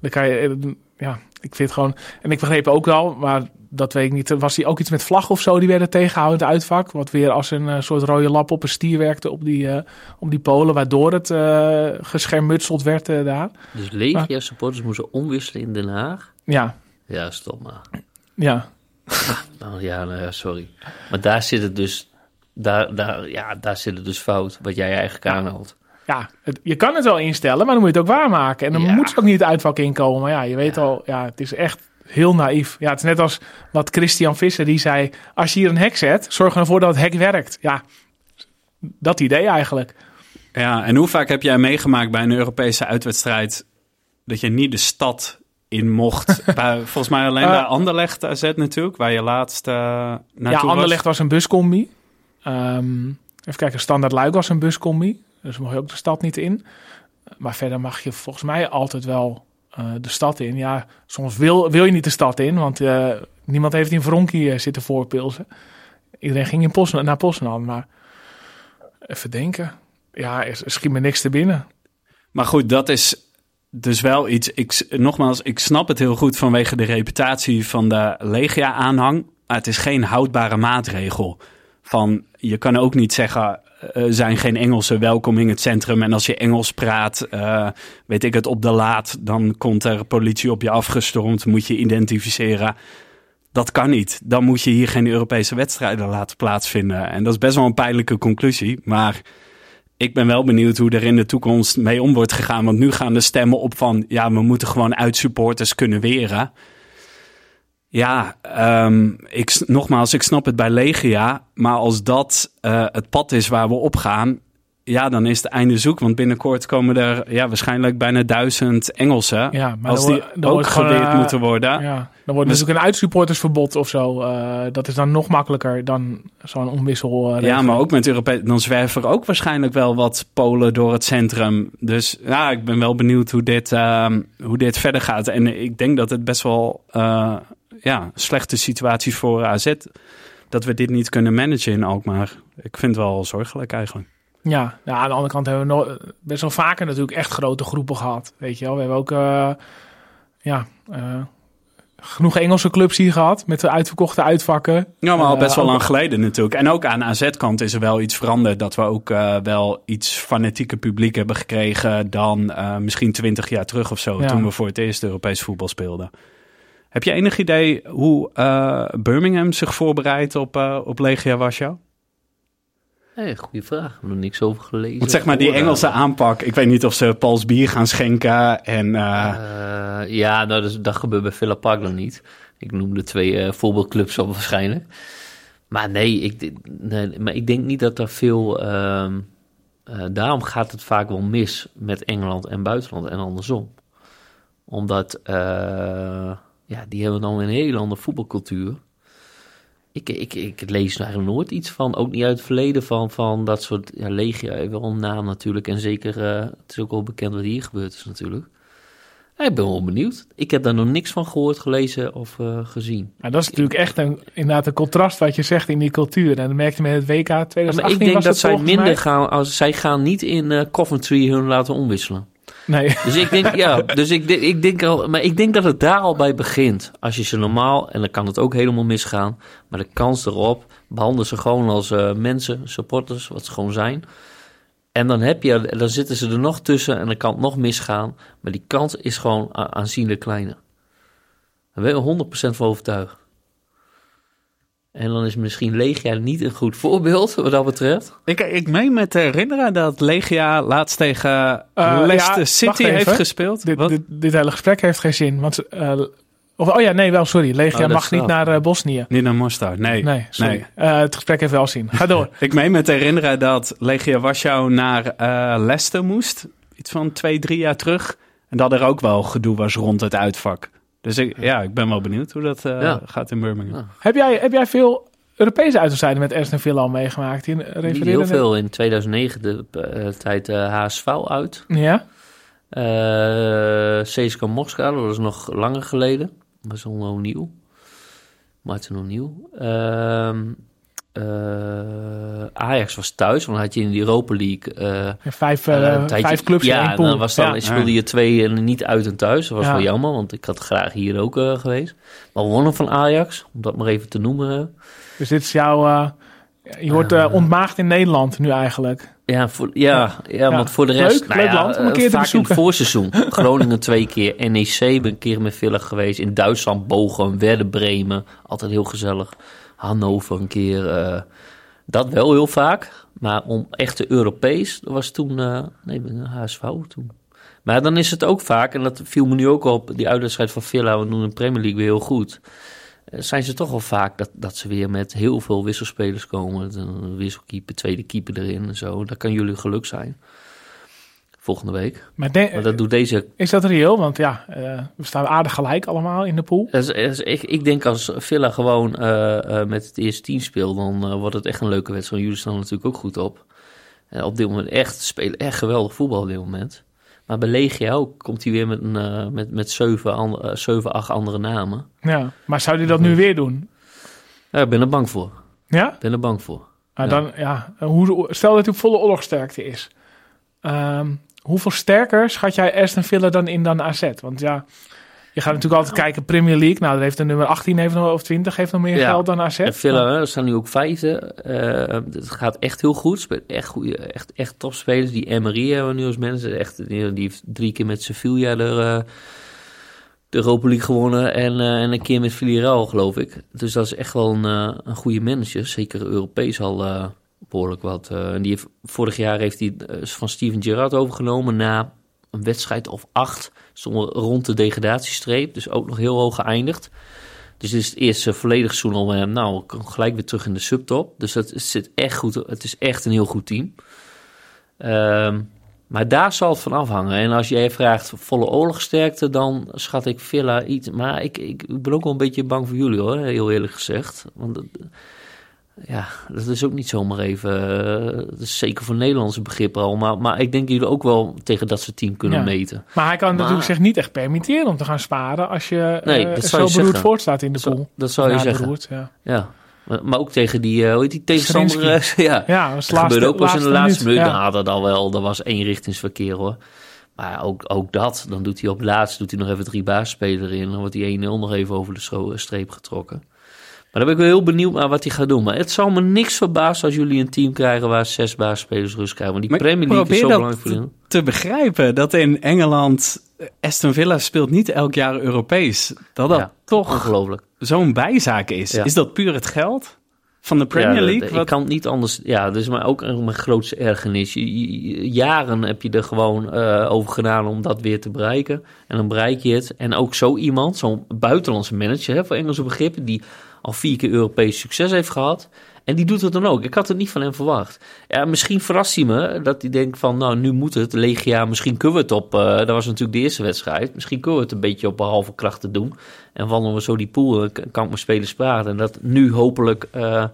dan kan je, ja, ik vind gewoon, en ik begreep ook wel, maar dat weet ik niet, was hij ook iets met vlag of zo, die werden tegengehouden in het uitvak. Wat weer als een uh, soort rode lap op een stier werkte op die, uh, op die polen, waardoor het uh, geschermutseld werd daar. Dus Legia supporters moesten omwisselen in Den Haag? Ja. Ja, stop maar. Ja. Nou, ja, nou ja, sorry. Maar daar zit het dus, daar, daar, ja, daar zit het dus fout, wat jij eigenlijk aanhaalt. Ja, het, je kan het wel instellen, maar dan moet je het ook waarmaken. En dan ja. moet ze ook niet het uitvak inkomen. Maar ja, je weet ja. al, ja, het is echt heel naïef. Ja, het is net als wat Christian Visser die zei: als je hier een hek zet, zorg ervoor dat het hek werkt. Ja, dat idee eigenlijk. Ja, en hoe vaak heb jij meegemaakt bij een Europese uitwedstrijd dat je niet de stad in mocht? bij, volgens mij alleen uh, de Anderlecht AZ natuurlijk, waar je laatst uh, naartoe Ja, Anderlecht was, was een buscombi. Um, even kijken, Standaard Luik was een buscombi. Dus mag je ook de stad niet in. Maar verder mag je volgens mij altijd wel uh, de stad in. Ja, soms wil, wil je niet de stad in, want uh, niemand heeft in Vronkie uh, zitten voorpilsen. Iedereen ging in Post, naar Poznan, maar even denken. Ja, er schiet me niks te binnen. Maar goed, dat is dus wel iets. Ik, nogmaals, ik snap het heel goed vanwege de reputatie van de Legia-aanhang. Maar het is geen houdbare maatregel. Van, je kan ook niet zeggen, uh, zijn geen Engelsen welkom in het centrum. En als je Engels praat, uh, weet ik het, op de laad, dan komt er politie op je afgestormd, moet je identificeren. Dat kan niet. Dan moet je hier geen Europese wedstrijden laten plaatsvinden. En dat is best wel een pijnlijke conclusie. Maar ik ben wel benieuwd hoe er in de toekomst mee om wordt gegaan. Want nu gaan de stemmen op van, ja, we moeten gewoon uitsupporters kunnen weren. Ja, um, ik, nogmaals, ik snap het bij Legia. Maar als dat uh, het pad is waar we op gaan, ja, dan is het einde zoek. Want binnenkort komen er ja, waarschijnlijk bijna duizend Engelsen. Ja, maar als dan, die dan ook geweerd uh, moeten worden. Ja, dan wordt dus, natuurlijk een uitsupportersverbod of zo. Uh, dat is dan nog makkelijker dan zo'n omwissel. Uh, ja, maar ook met Europees. Dan zwerven er ook waarschijnlijk wel wat Polen door het centrum. Dus ja, ik ben wel benieuwd hoe dit, hoe dit verder gaat. En ik denk dat het best wel ja, slechte situaties voor AZ. Dat we dit niet kunnen managen in Alkmaar. Ik vind het wel zorgelijk eigenlijk. Ja, nou, aan de andere kant hebben we nog best wel vaker natuurlijk echt grote groepen gehad. Weet je wel, we hebben ook uh, ja, uh, genoeg Engelse clubs hier gehad met de uitverkochte uitvakken. Ja, maar al best wel lang geleden natuurlijk. En ook aan AZ-kant is er wel iets veranderd. Dat we ook wel iets fanatieke publiek hebben gekregen dan misschien twintig jaar terug of zo. Ja. Toen we voor het eerst Europees voetbal speelden. Heb je enig idee hoe uh, Birmingham zich voorbereidt op, uh, op Legia Warschau? Hey, goede vraag. Ik heb er niks over gelezen. Want zeg maar die Engelse aanpak. Ik weet niet of ze Pals bier gaan schenken. En, uh... ja, nou, dus, dat gebeurt bij Villa Park nog niet. Ik noemde twee voorbeeldclubs op waarschijnlijk. Maar nee ik, nee, maar ik denk niet dat er veel... Ehm, daarom gaat het vaak wel mis met Engeland en buitenland en andersom. Omdat ja, die hebben dan een hele andere voetbalcultuur. Ik, ik, ik lees er eigenlijk nooit iets van, ook niet uit het verleden van, van dat soort ja, legio, wel een naam natuurlijk. En zeker, uh, het is ook wel bekend wat hier gebeurd is natuurlijk. Ik ben wel benieuwd. Ik heb daar nog niks van gehoord, gelezen of eh, gezien. Nou, dat is natuurlijk echt een, inderdaad een contrast wat je zegt in die cultuur. En dat merkte met het WK 2018 maar ik denk was dat zij minder mij. gaan, als zij gaan niet in eh, Coventry hun laten omwisselen. Nee, Dus ik denk, ja, dus ik, ik denk al, maar ik denk dat het daar al bij begint. Als je ze normaal, en dan kan het ook helemaal misgaan, maar de kans erop, behandel ze gewoon als eh, mensen, supporters, wat ze gewoon zijn. En dan heb je, dan zitten ze er nog tussen en dan kan het nog misgaan, maar die kans is gewoon aanzienlijk kleiner. Daar ben je 100% van overtuigd. En dan is misschien Legia niet een goed voorbeeld wat dat betreft. Ik, ik meen me te herinneren dat Legia laatst tegen Eh, Leicester ja, City heeft gespeeld. dit, dit, dit hele gesprek heeft geen zin. Want, eh, of, oh ja, nee, wel, sorry. Legia Oh, mag niet naar Bosnië. Niet naar Mostar, nee. Nee, sorry. Nee. Eh, het gesprek heeft wel zin. Ga door. Ik meen me te herinneren dat Legia Warschau naar eh Leicester moest. Iets van twee, drie jaar terug. En dat er ook wel gedoe was rond het uitvak. Dus ik, ja, ik ben wel benieuwd hoe dat eh, Ja. gaat in Birmingham. Ja. heb, jij, heb jij veel Europese uitwedstrijden met Aston Villa al meegemaakt? Die Niet heel veel. In 2009 de eh, tijd eh, HSV uit. Ja? Eh CSKA Moskou, dat was nog langer geleden. Dat was nog nieuw. Martin O'Neill. Ehm eh, Ajax was thuis, want dan had je in de Europa League... eh, Vijf, eh, eh, een tijdje- vijf clubs in Ja, één pool. dan was dan, Ja. speelde je twee en niet uit en thuis. Dat was Ja. wel jammer, want ik had graag hier ook eh, geweest. Maar we wonnen van Ajax, om dat maar even te noemen. Dus dit is jouw... eh, je wordt eh, ontmaagd in Nederland nu eigenlijk. Ja, voor, ja, ja, want voor de Leuk, rest... nou leuk ja, land om een eh, keer te vaak in het voorseizoen. Groningen twee keer, NEC ben een keer met Villa geweest. In Duitsland Bochum, Werder Bremen. Altijd heel gezellig. Hannover een keer. eh, dat wel heel vaak. Maar om echte Europees, dat was toen... eh nee, HSV toen. Maar dan is het ook vaak, en dat viel me nu ook op... die uitwedstrijd van Villa, we doen de Premier League weer heel goed... eh, zijn ze toch al vaak dat, dat ze weer met heel veel wisselspelers komen. Een wisselkeeper, tweede keeper erin en zo. Dat kan jullie geluk zijn. Volgende week. Maar, de- Maar dat doet deze. is dat reëel? Want ja, eh, we staan aardig gelijk allemaal in de pool. is- ik, ik denk als Villa gewoon eh, eh, met het eerste team speelt, dan wordt het echt een leuke wedstrijd. Jullie staan natuurlijk ook goed op. Op dit moment echt spelen echt geweldig voetbal op dit moment. Maar bij Legia ook komt hij weer met, een, met, met zeven, an- eh, zeven, acht andere namen. Ja. Maar zou hij dat nu weer doen? Ja, ik ben er bang voor. Ja? Ik ben er bang voor. Nou, Ja. dan, ja. Hoe, stel dat hij op volle oorlogsterkte is. Ehm, hoeveel sterker schat jij Aston Villa dan in dan AZ? Want ja, je gaat natuurlijk altijd kijken Premier League. Nou, daar heeft de nummer 18 heeft nog, of 20 heeft nog meer Ja. geld dan AZ. En Villa, hè, er staan nu ook vijfde. Eh, het gaat echt heel goed. Echt, goede, echt, echt topspelers. Die Emery hebben we nu als mensen. Echt, die, heeft drie keer met Sevilla de, eh, de Europa League gewonnen. En, eh, en een keer met Villarreal, geloof ik. Dus dat is echt wel een, een goede manager. Zeker Europees al eh, behoorlijk wat. eh, die vorig jaar heeft hij eh, van Steven Gerrard overgenomen na een wedstrijd of acht. Rond de degradatiestreep. Dus ook nog heel hoog geëindigd. Dus dit is het eerste volledig seizoen al hem. Nou, gelijk weer terug in de subtop. Dus dat zit echt goed. Het is echt een heel goed team. Ehm, maar daar zal het van afhangen. En als jij vraagt volle oorlogsterkte, dan schat ik Villa iets. Maar ik, ik, ben ook wel een beetje bang voor jullie hoor, heel eerlijk gezegd. Want ja, dat is ook niet zomaar even. eh, dat is zeker voor Nederlandse begrippen al. Maar, maar ik denk dat jullie ook wel tegen dat soort team kunnen Ja. meten. Maar hij kan Maar- natuurlijk zich niet echt permitteren om te gaan sparen als je Nee, eh, dat zo je beroerd voortstaat in de pool. dat zou je zeggen. beroerd, ja. Ja. Maar, maar ook tegen die, eh hoe heet die tegenstander? ja. Ja, dat Dat gebeurde ook pas in de laatste minuut. Ja. Nou, dat al wel. Er was één richtingsverkeer hoor. Maar ook, ook dat, dan doet hij op laatst doet hij nog even drie baasspelers in. Dan wordt die 1-0 nog even over de streep getrokken. Maar dan ben ik wel heel benieuwd naar wat hij gaat doen. Maar het zal me niks verbazen als jullie een team krijgen waar zes baasspelers rust krijgen. Want die Maar Premier League is zo belangrijk voor jullie. te begrijpen dat in Engeland eh, Aston Villa speelt niet elk jaar Europees. Dat dat Ja, toch Ongelooflijk. zo'n bijzaak is. Ja. Is dat puur het geld van de Premier Ja, League? Ik Wat- kan het niet anders. Ja, dat is maar ook mijn grootste ergernis. Jaren heb je er gewoon eh, over gedaan om dat weer te bereiken. En dan bereik je het. En ook zo iemand, zo'n buitenlandse manager hè, voor Engelse begrippen, die vier keer Europees succes heeft gehad. En die doet het dan ook. Ik had het niet van hem verwacht. Ja, misschien verrast hij me dat hij denkt van, nou, nu moet het. Legia, misschien kunnen we het op... eh, dat was natuurlijk de eerste wedstrijd. Misschien kunnen we het een beetje op halve krachten doen. En wandelen we zo die pool, eh, kan ik mijn spelers praten. En dat nu hopelijk... eh,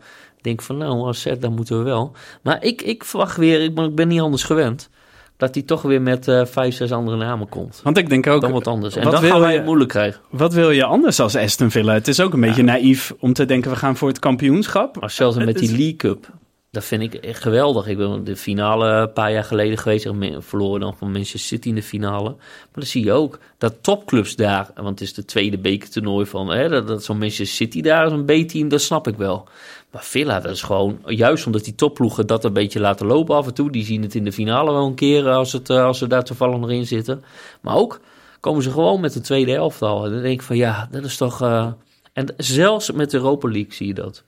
denk van, nou, AZ, dan moeten we wel. Maar ik, ik verwacht weer, ik ik ben niet anders gewend. Dat hij toch weer met eh, vijf, zes andere namen komt. Want ik denk ook, Dan wat anders. En wat dan gaan wij je- het moeilijk krijgen. wat wil je anders als Aston Villa? Het is ook een beetje naïef om te denken, we gaan voor het kampioenschap. Maar zelfs met die League Cup, dat vind ik geweldig. Ik ben de finale een paar jaar geleden geweest. Verloren dan van Manchester City in de finale. Maar dan zie je ook dat topclubs daar... Want het is de tweede bekertoernooi van... Hè, dat, zo'n Manchester City daar een B-team, dat snap ik wel. Maar Villa, dat is gewoon... Juist omdat die topploegen dat een beetje laten lopen af en toe. Die zien het in de finale wel een keer als, het, eh, als ze daar toevallig nog in zitten. Maar ook komen ze gewoon met de tweede elftal. En dan denk ik van ja, dat is toch... eh, En zelfs met de Europa League zie je dat.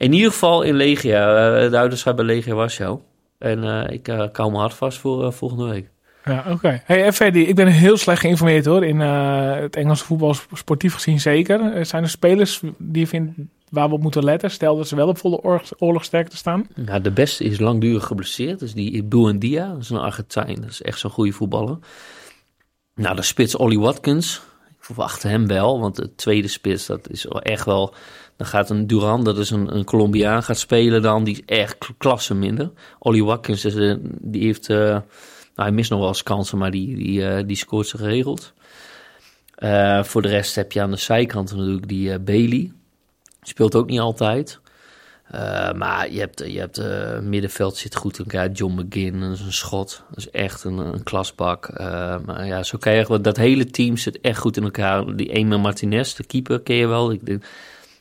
In ieder geval in Legia. eh, de uitwedstrijd bij Legia Warschau. En eh, ik eh kou me hard vast voor eh, volgende week. Ja, oké. Hey, Ferdy, ik ben heel slecht geïnformeerd hoor. In eh, het Engelse voetbal, sportief gezien zeker. Er zijn er spelers die je vindt waar we op moeten letten? Stel dat ze wel op volle oorlog- oorlogsterkte staan. Nou, de beste is langdurig geblesseerd. Dus die Buendia, dat is een Argentijn. Dat is echt zo'n goede voetballer. Nou, de spits Ollie Watkins. Ik verwacht hem wel, want de tweede spits, dat is echt wel... Dan gaat een Duran, dat is een, een Colombiaan, gaat spelen dan. Die is echt klasse minder. Ollie Watkins, eh, die heeft... eh, nou, hij mist nog wel eens kansen, maar die, die, eh, die scoort ze geregeld. Voor de rest heb je aan de zijkant natuurlijk die Bailey. Speelt ook niet altijd. Maar je hebt, je hebt middenveld zit goed in elkaar. John McGinn, is een schot. Dat is echt een, een klasbak. Maar ja, zo kan je dat hele team zit echt goed in elkaar. Die Emil Martinez, de keeper, ken je wel. Ik denk,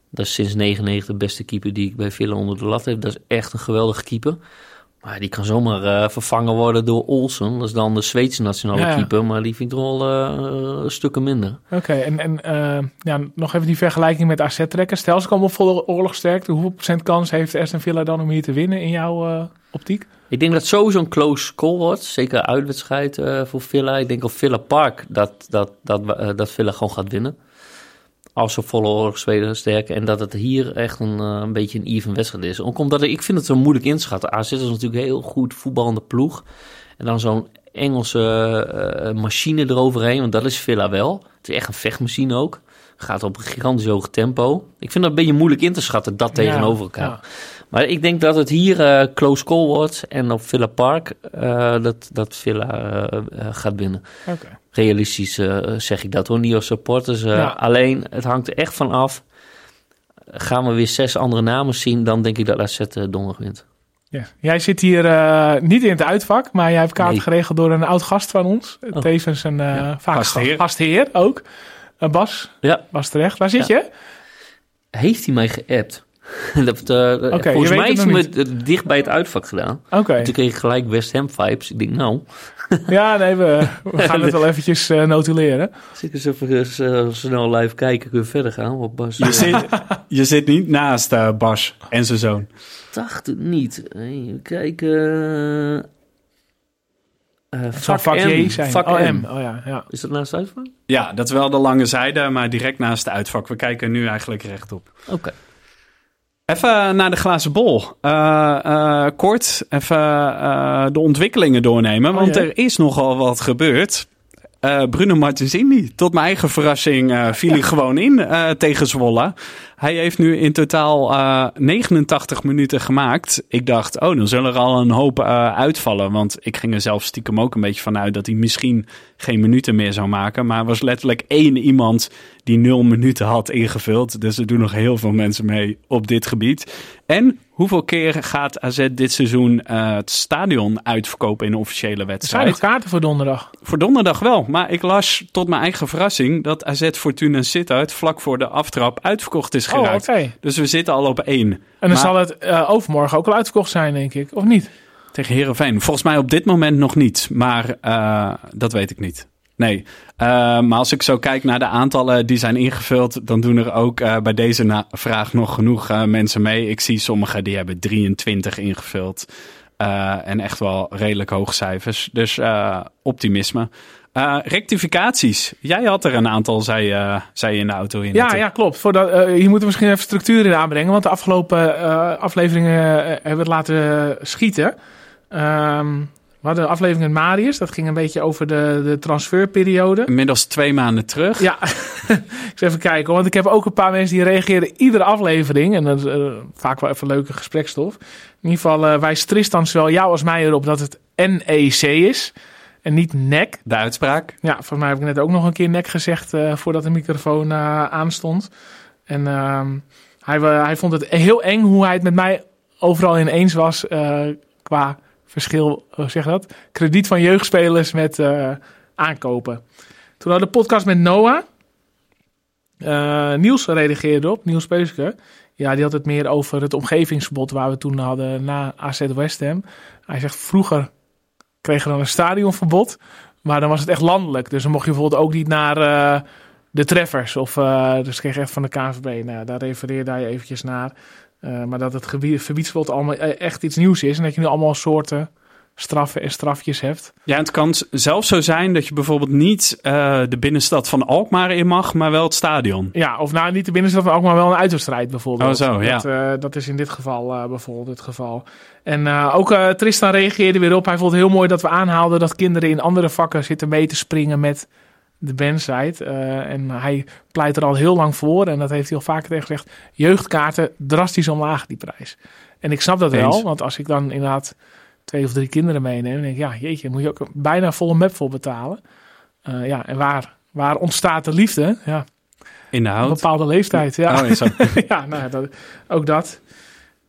dat is sinds 99 de beste keeper die ik bij Villa onder de lat heb. Dat is echt een geweldige keeper. Maar die kan zomaar eh, vervangen worden door Olsen. Dat is dan de Zweedse nationale Ja. keeper. Maar die vind ik toch wel eh, stukken minder. Oké, en, en eh, ja, nog even die vergelijking met AZ trekken. Stel ze komen op volle oorlogsterkte. Hoeveel procent kans heeft Aston Villa dan om hier te winnen in jouw optiek? Ik denk dat het sowieso een close call wordt. Zeker uitwedstrijd voor Villa. Ik denk op Villa Park dat, dat, dat, dat Villa gewoon gaat winnen. Als ze volle oorlogsweden sterken. En dat het hier echt een, eh, een beetje een even wedstrijd is. Ook omdat ik, vind het zo moeilijk inschatten. AZ is natuurlijk een heel goed voetballende ploeg. En dan zo'n Engelse eh, machine eroverheen. Want dat is Villa wel. Het is echt een vechtmachine ook. Gaat op een gigantisch hoog tempo. Ik vind dat een beetje moeilijk in te schatten, dat tegenover elkaar. Ja. Maar ik denk dat het hier eh, close call wordt. En op Villa Park eh, dat, dat Villa eh, gaat winnen. Oké. Realistisch eh, zeg ik dat hoor, niet als supporters. eh, Ja. Alleen, het hangt er echt van af. Gaan we weer zes andere namen zien, dan denk ik dat AZ donderdag wint. Ja. Jij zit hier eh, niet in het uitvak, maar jij hebt kaarten Nee. geregeld door een oud gast van ons. Oh. Tevens een eh Ja, vaak gastheer. gastheer ook. Bas, Ja, Bas terecht. Waar zit Ja. je? heeft hij mij geappt? dat, eh, volgens mij het nog hij me dicht bij het uitvak gedaan. Oké. Toen kreeg ik gelijk West Ham vibes. Ik denk, nou, Ja, nee, we, we gaan het wel eventjes eh, notuleren. als ik eens even eh, snel live kijken, kunnen we verder gaan. Wat Bas, Je zit, je zit niet naast Bas en zijn zoon. dacht het niet. Even kijken. Eh Het zou vak vak M. Zijn. Vak oh, M. M. Oh ja, ja. Is dat naast uitvak? Ja, dat is wel de lange zijde, maar direct naast de uitvak. We kijken nu eigenlijk rechtop. Oké. Even naar de glazen bol. Eh, eh, kort even eh, de ontwikkelingen doornemen, want ja. er is nogal wat gebeurd. Eh, Bruno Martensini, tot mijn eigen verrassing, eh, viel hij gewoon in eh, tegen Zwolle. Hij heeft nu in totaal eh, 89 minuten gemaakt. Ik dacht, oh, dan zullen er al een hoop uitvallen. Want ik ging er zelf stiekem ook een beetje vanuit dat hij misschien geen minuten meer zou maken. Maar er was letterlijk één iemand die nul minuten had ingevuld. Dus er doen nog heel veel mensen mee op dit gebied. En hoeveel keer gaat AZ dit seizoen eh, het stadion uitverkopen in een officiële Er zijn wedstrijd? nog kaarten voor donderdag. Voor donderdag wel. Maar ik las tot mijn eigen verrassing dat AZ Fortuna Sittard vlak voor de aftrap uitverkocht is Oh, oké. geraakt. Dus we zitten al op één. En dan Maar- zal het eh, overmorgen ook al uitverkocht zijn, denk ik. Of niet? Tegen Herenveen. Volgens mij op dit moment nog niet. Maar eh, dat weet ik niet. Nee. Eh, maar als ik zo kijk naar de aantallen die zijn ingevuld, dan doen er ook eh, bij deze vraag nog genoeg eh, mensen mee. Ik zie sommigen die hebben 23 ingevuld. En echt wel redelijk hoge cijfers. Dus optimisme. Rectificaties. Jij had er een aantal, zei, zei je in de auto. In Ja, ja, klopt. Voordat, eh, hier moeten we misschien even structuur in aanbrengen. Want de afgelopen afleveringen hebben we het laten schieten. Ehm, We hadden een aflevering met Marius. Dat ging een beetje over de, de transferperiode. Inmiddels twee maanden terug. Ja, ik eens even kijken. Want ik heb ook een paar mensen die reageren iedere aflevering. En dat is eh, vaak wel even leuke gesprekstof. In ieder geval uh, wijst Tristan zowel jou als mij erop dat het NEC is. En niet NEC. De uitspraak. Ja, volgens mij heb ik net ook nog een keer NEC gezegd uh, voordat de microfoon aanstond. En ehm, hij, hij vond het heel eng hoe hij het met mij overal ineens was qua verschil, zeg dat? Krediet van jeugdspelers met uh, aankopen. Toen hadden de podcast met Noah. Uh, Niels reageerde op, Niels Peuske. Ja, die had het meer over het omgevingsverbod waar we toen hadden na AZ West Ham. Hij zegt, vroeger kregen we dan een stadionverbod. Maar dan was het echt landelijk. Dus dan mocht je bijvoorbeeld ook niet naar uh, de treffers. Of, dus kreeg echt van de KNVB. Nou, daar refereerde hij eventjes naar. Uh, maar dat het verbiedsverbod allemaal echt iets nieuws is. En dat je nu allemaal soorten straffen en strafjes hebt. Ja, het kan zelfs zo zijn dat je bijvoorbeeld niet uh, de binnenstad van Alkmaar in mag, maar wel het stadion. Ja, of nou niet de binnenstad van Alkmaar, wel een uitwedstrijd bijvoorbeeld. Oh zo, ja. Dat, uh, dat is in dit geval bijvoorbeeld het geval. En ook Tristan reageerde weer op. Hij vond het heel mooi dat we aanhaalden dat kinderen in andere vakken zitten mee te springen met de bandsite. Uh, en hij pleit er al heel lang voor. En dat heeft hij al vaker tegen gezegd. Jeugdkaarten drastisch omlaag, die prijs. En ik snap dat Eens. wel. Want als ik dan inderdaad twee of drie kinderen meeneem. Dan denk ik, ja, jeetje, moet je ook bijna volle map voor betalen. Uh, ja, en waar, waar ontstaat de liefde? Ja, In de op een bepaalde leeftijd. Ja, Oh, ja nou, ja, dat, ook dat.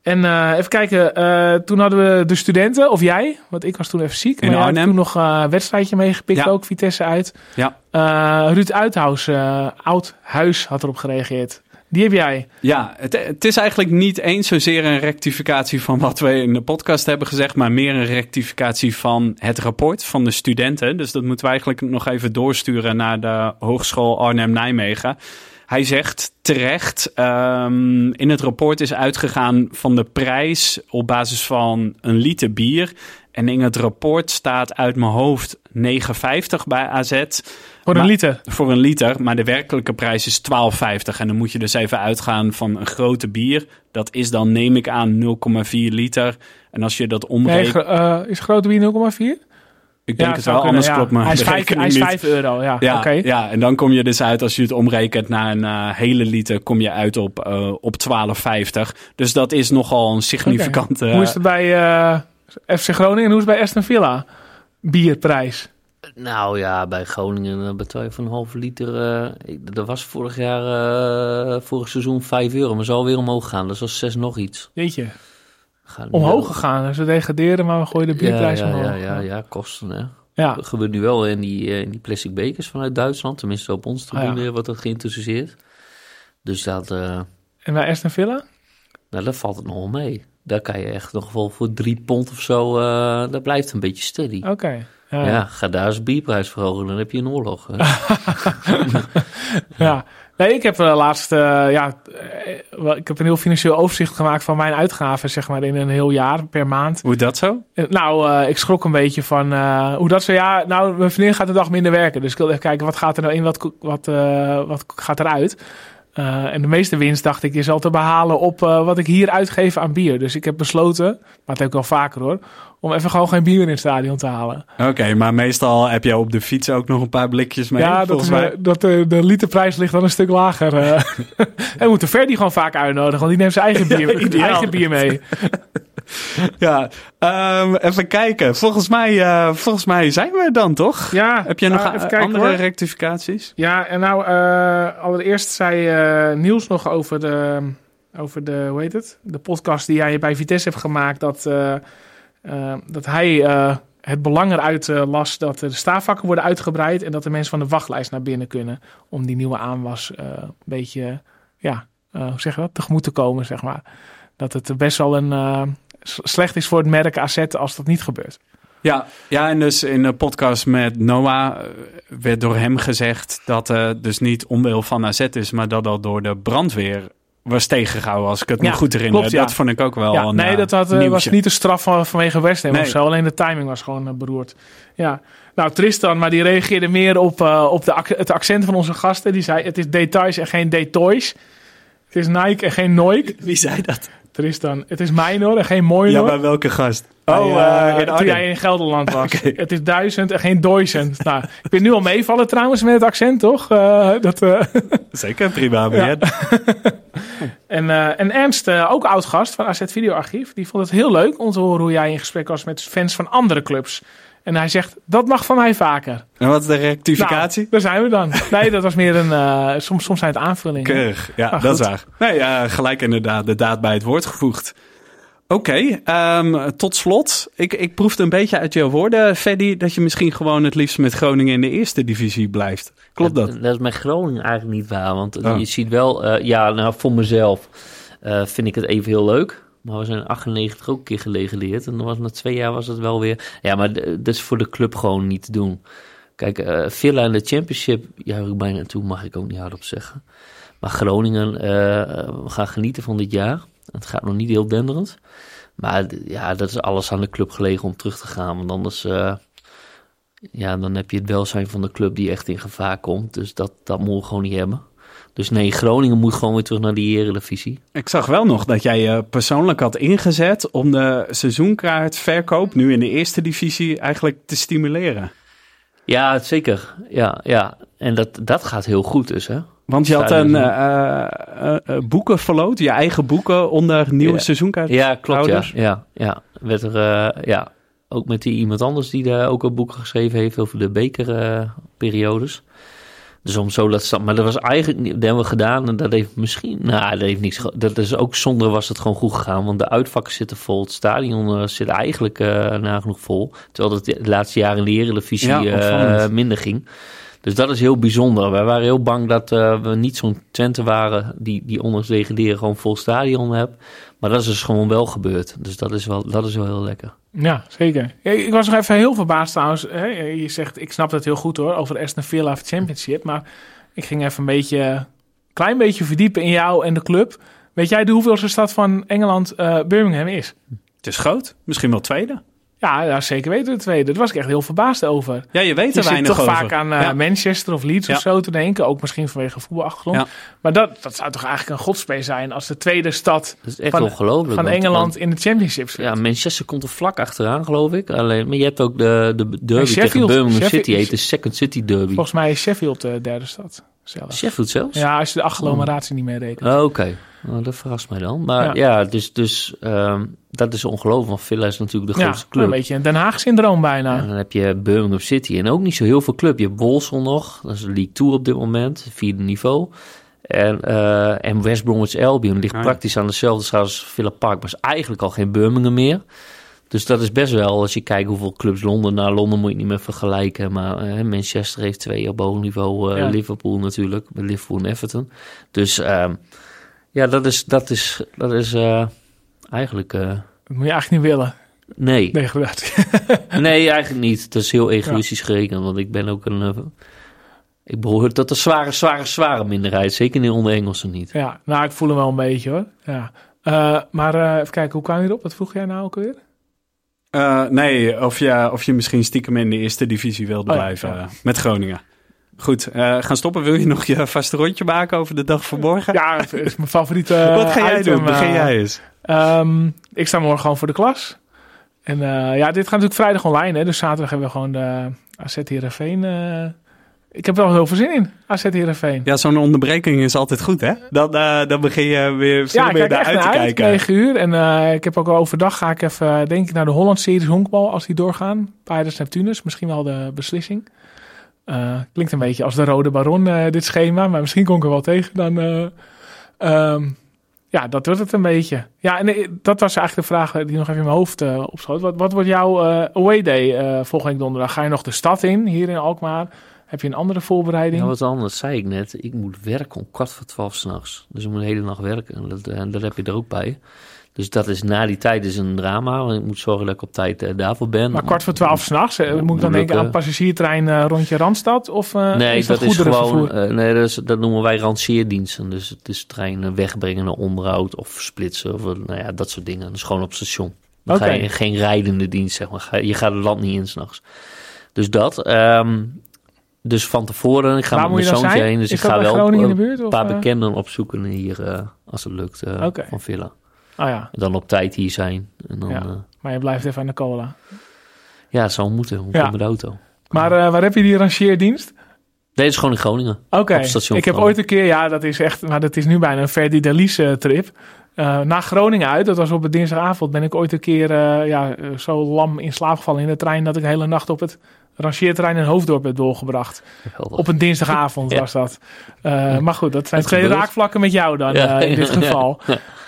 En uh, even kijken, uh, toen hadden we de studenten, of jij, want ik was toen even ziek. In maar Arnhem. toen nog een wedstrijdje meegepikt, Ja. ook Vitesse uit. Ja. Uh, Ruud Uithuis, Oud Huis had erop gereageerd. Die heb jij. Ja, het, het is eigenlijk niet eens zozeer een rectificatie van wat we in de podcast hebben gezegd, maar meer een rectificatie van het rapport van de studenten. Dus dat moeten we eigenlijk nog even doorsturen naar de Hogeschool Arnhem-Nijmegen. Hij zegt terecht, um, in het rapport is uitgegaan van de prijs op basis van een liter bier. En in het rapport staat uit mijn hoofd 9,50 bij AZ. Voor Maar- een liter. Voor een liter, maar de werkelijke prijs is 12,50. En dan moet je dus even uitgaan van een grote bier. Dat is dan, neem ik aan, 0,4 liter. En als je dat omrekent... uh, is grote bier 0,4? ik denk het wel, kunnen, anders ja. klopt mijn hij is, vijf, berekening hij is niet. 5 euro, ja. Ja, ja, en dan kom je dus uit, als je het omrekent naar een eh, hele liter, kom je uit op, eh op 12,50. Dus dat is nogal een significante... Hoe is het bij uh, FC Groningen en hoe is het bij Aston Villa? Bierprijs. Nou ja, bij Groningen betaal je voor een halve liter. ik- dat was vorig jaar, eh, vorig seizoen 5 euro, maar zal weer omhoog gaan. Dus dat is 6 nog iets. Gaat nu Omhoog gegaan. Ze degraderen, maar we gooien de bierprijs ja, ja, omhoog. ja, ja, ja, kosten hè. Ja. Dat gebeurt nu wel in die, eh, in die plastic bekers vanuit Duitsland. Tenminste op ons Ah, ja. tribune wordt dat geïnteresseerd. Dus dat, En bij Aston Villa? nou, dat valt het nog wel mee. Daar kan je echt nog wel voor drie pond of zo, eh dat blijft een beetje steady. Oké. Ja. Ja, ga daar eens bierprijs verhogen, dan heb je een oorlog. hè. Ja. Nee, ik heb uh, laatst, uh, ja, eh, ik heb een heel financieel overzicht gemaakt van mijn uitgaven, zeg maar, in een heel jaar per maand. Hoe dat zo? Eh, Nou, uh, ik schrok een beetje van uh, hoe dat zo, ja, nou, mijn vriendin gaat een dag minder werken. Dus ik wilde even kijken, wat gaat er nou in, wat, wat, uh, wat gaat eruit? Uh, en de meeste winst, dacht ik, is al te behalen op uh, wat ik hier uitgeef aan bier. Dus ik heb besloten, maar dat heb ik wel vaker hoor, om even gewoon geen bier in het stadion te halen. Oké, okay, maar meestal heb je op de fiets ook nog een paar blikjes mee. Ja, dat, is, mij. dat de, de literprijs ligt dan een stuk lager. En we moeten Ferdi gewoon vaak uitnodigen, want die neemt zijn eigen bier, ja, eigen bier mee. ja, um, even kijken. Volgens mij, uh, volgens mij zijn we dan toch? Ja. Heb je nog even kijken, andere hoor. rectificaties? Ja, en nou, uh, allereerst zei Niels nog over de, over de, hoe heet het? De podcast die jij bij Vitesse hebt gemaakt, dat, dat hij het belang eruit las dat de staafvakken worden uitgebreid en dat de mensen van de wachtlijst naar binnen kunnen om die nieuwe aanwas een beetje, ja, hoe zeg je dat, tegemoet te komen, zeg maar. Dat het best wel een slecht is voor het merk AZ als dat niet gebeurt. Ja, ja, en dus in de podcast met Noah eh, werd door hem gezegd dat het dus niet omwil van AZ is, maar dat dat door de brandweer was tegengehouden, als ik het Ja, me goed herinner. klopt, ja. Dat vond ik ook wel Ja, een nee, eh, dat had, eh, nieuwtje. was niet de straf van, vanwege West Ham Nee. of zo. Alleen de timing was gewoon beroerd. Ja. Nou, Tristan, maar die reageerde meer op, eh, op de, ac- het accent van onze gasten. Die zei, het is details en geen details. Het is Nike en geen Nike. Wie zei dat? Is dan, het is Mijnor en geen mooi Ja, maar welke gast? Oh, in toen jij in Gelderland was. Het is duizend en geen duizend. nou, ik ben nu al meevallen trouwens met het accent, toch? Eh, dat, Zeker, prima. Ja. en, en Ernst, ook oud gast van AZ Videoarchief, die vond het heel leuk om te horen hoe jij in gesprek was met fans van andere clubs. En hij zegt, dat mag van mij vaker. En wat is de rectificatie? Nou, daar zijn we dan. Nee, dat was meer een, eh, soms, soms zijn het aanvullingen. Keurig, ja, Ah, dat is waar. Nee, ja, gelijk inderdaad de daad bij het woord gevoegd. Oké, ehm, tot slot. Ik, ik proefde een beetje uit jouw woorden, Freddy, dat je misschien gewoon het liefst met Groningen in de eerste divisie blijft. Klopt dat? Dat is met Groningen eigenlijk niet waar. Want Oh. je ziet wel, eh, ja, nou voor mezelf eh, vind ik het even heel leuk. Maar we zijn in 98 ook een keer gelegendeerd. En dan was na twee jaar was het wel weer. Ja, maar dat is voor de club gewoon niet te doen. Kijk, eh Villa in de Championship ik bijna toe, mag ik ook niet hardop zeggen. Maar Groningen, eh, we gaan genieten van dit jaar. Het gaat nog niet heel denderend. Maar ja, dat is alles aan de club gelegen om terug te gaan. Want anders, eh, ja, dan heb je het welzijn van de club die echt in gevaar komt. Dus dat, dat moeten we gewoon niet hebben. Dus nee, Groningen moet gewoon weer terug naar die eredivisie. Ik zag wel nog dat jij je persoonlijk had ingezet om de seizoenkaartverkoop nu in de eerste divisie eigenlijk te stimuleren. Ja, zeker. Ja, ja. En dat, dat gaat heel goed dus, hè. Want je had een eh, eh, eh, boeken verloot, je eigen boeken onder nieuwe Ja. seizoenkaart. Ja, klopt, ja. Ja, ja. Werd er, ja. Ook met die iemand anders die daar ook een boek geschreven heeft over de bekerperiodes. Dus om zo dat sta- Maar dat was eigenlijk niet, dat hebben we gedaan en dat heeft misschien, nou, dat heeft niks, dat is ook zonder was het gewoon goed gegaan, want de uitvakken zitten vol, het stadion eh, zit eigenlijk eh nagenoeg vol, terwijl het de laatste jaren in de Eredivisie Ja, eh, minder ging. Dus dat is heel bijzonder. Wij waren heel bang dat we niet zo'n Twente waren die, die ondanks degraderen gewoon vol stadion hebben. Maar dat is dus gewoon wel gebeurd. Dus dat is wel, dat is wel heel lekker. Ja, zeker. Ja, Ik was nog even heel verbaasd trouwens. Hè? Je zegt, ik snap dat heel goed hoor, over Aston Villa Championship. Maar ik ging even een beetje, klein beetje verdiepen in jou en de club. Weet jij de hoeveelste stad van Engeland eh, Birmingham is? Het is groot, misschien wel tweede. Ja, ja, zeker weten de tweede. Daar was ik echt heel verbaasd over. Ja, je weet Je er zit weinig toch over. vaak aan eh, Ja. Manchester of Leeds Ja. of zo te denken. Ook misschien vanwege voetbalachtergrond. Ja. Maar dat, dat zou toch eigenlijk een godspees zijn als de tweede stad Dat is echt Van- van Engeland want- in de championship zit. ja, Manchester komt er vlak achteraan, geloof ik. Alleen, maar je hebt ook de, de derby tegen Birmingham Sheffield- City, heet de Second City Derby. Volgens mij is Sheffield de derde stad zelf. Sheffield zelfs? Ja, als je de agglomeratie niet meer rekent. Oh, Oké, Nou, dat verrast mij dan. Maar Ja. ja, dus, dus ehm, dat is ongelooflijk. Want Villa is natuurlijk de ja, grootste club. een beetje een Den Haag-syndroom bijna. En dan heb je Birmingham City en ook niet zo heel veel club. Je hebt nog, dat is de League 2 op dit moment, vierde niveau. En, eh, en West Bromwich Albion ligt Ah, ja. praktisch aan dezelfde schaal als Villa Park, maar is eigenlijk al geen Birmingham meer. Dus dat is best wel, als je kijkt hoeveel clubs Londen, naar Londen moet je niet meer vergelijken. Maar eh, Manchester heeft twee op hoog niveau, eh, Ja. Liverpool natuurlijk, met Liverpool en Everton. Dus ehm, ja, dat is, dat is, dat is eh, eigenlijk, Dat moet je eigenlijk niet willen. nee. Nee. Nee, eigenlijk niet. Het is heel egoïstisch gerekend, want ik ben ook een... ik behoor tot een zware, zware, zware minderheid. Zeker niet onder Engelsen niet. ja, nou, ik voel hem wel een beetje hoor. Ja. Maar even kijken, hoe kwam je erop? Wat vroeg jij nou ook alweer? Eh, nee, of je, of je misschien stiekem in de eerste divisie wilde Oh ja, blijven ja. eh, met Groningen. Goed, eh, gaan stoppen. Wil je nog je vaste rondje maken over de dag van morgen? Ja, het is mijn favoriete Wat ga jij item, doen? Begin jij eens. Ehm, ik sta morgen gewoon voor de klas. En ja, dit gaat natuurlijk vrijdag online. Hè? Dus zaterdag hebben we gewoon de AZ Heerenveen. Ik heb er wel heel veel zin in. AZ Heerenveen. Ja, zo'n onderbreking is altijd goed, hè? Dan, eh, dan begin je weer veel Ja, meer naar uit te uit. kijken. 9 uur. En eh, ik heb ook al overdag ga ik even, eh, denk ik, naar de Holland Series honkbal als die doorgaan. Pirates Neptunus. Misschien wel de beslissing. Klinkt een beetje als de Rode Baron, dit schema. Maar misschien kom ik er wel tegen. Dan, eh, ehm, ja, dat wordt het een beetje. Ja, en dat was eigenlijk de vraag die nog even in mijn hoofd opschoot. Wat, wat wordt jouw away day volgende week donderdag? Ga je nog de stad in, hier in Alkmaar? Heb je een andere voorbereiding? Ja, wat anders zei ik net. Ik moet werken om kwart voor twaalf s'nachts. Dus ik moet de hele nacht werken. En dat, en dat heb je er ook bij. Dus dat is na die tijd is een drama. Want ik moet zorgen dat ik op tijd eh, daarvoor ben. Maar kwart voor twaalf s'nachts, eh, moet ik dan denken aan passagiertrein eh, rondje Randstad? Of Nee, is dat, dat, is gewoon. nee, dat, is, dat noemen wij ranceerdiensten. Dus het is treinen wegbrengen naar onderhoud of splitsen. Of nou ja, dat soort dingen. Is gewoon op station. Dan ga je geen rijdende dienst, zeg maar. Je gaat het land niet in s'nachts. Dus dat. ehm, dus van tevoren, ik ga Waar met mijn zoontje zijn? heen. Dus is ik ga wel een buurt? Paar eh? bekenden opzoeken hier, eh, als het lukt, Oké. van Villa. Oh ja, dan op tijd hier zijn. En dan, Ja. maar je blijft even aan de cola. ja het zou moeten. Hoe Ja. met de auto? Maar waar heb je die rangeerdienst? Deze is gewoon in Groningen. Oké, ik heb ooit een keer, ja, dat is echt, maar dat is nu bijna een Verdi Delice trip. Eh naar Groningen uit, dat was op een dinsdagavond, ben ik ooit een keer ja, zo lam in slaap gevallen in de trein dat ik de hele nacht op het rangeerterrein in Hoofddorp heb doorgebracht. Geweldig. Op een dinsdagavond Ja. was dat. Eh, maar goed, dat zijn gebeurt. raakvlakken met jou dan Ja. eh, in dit geval.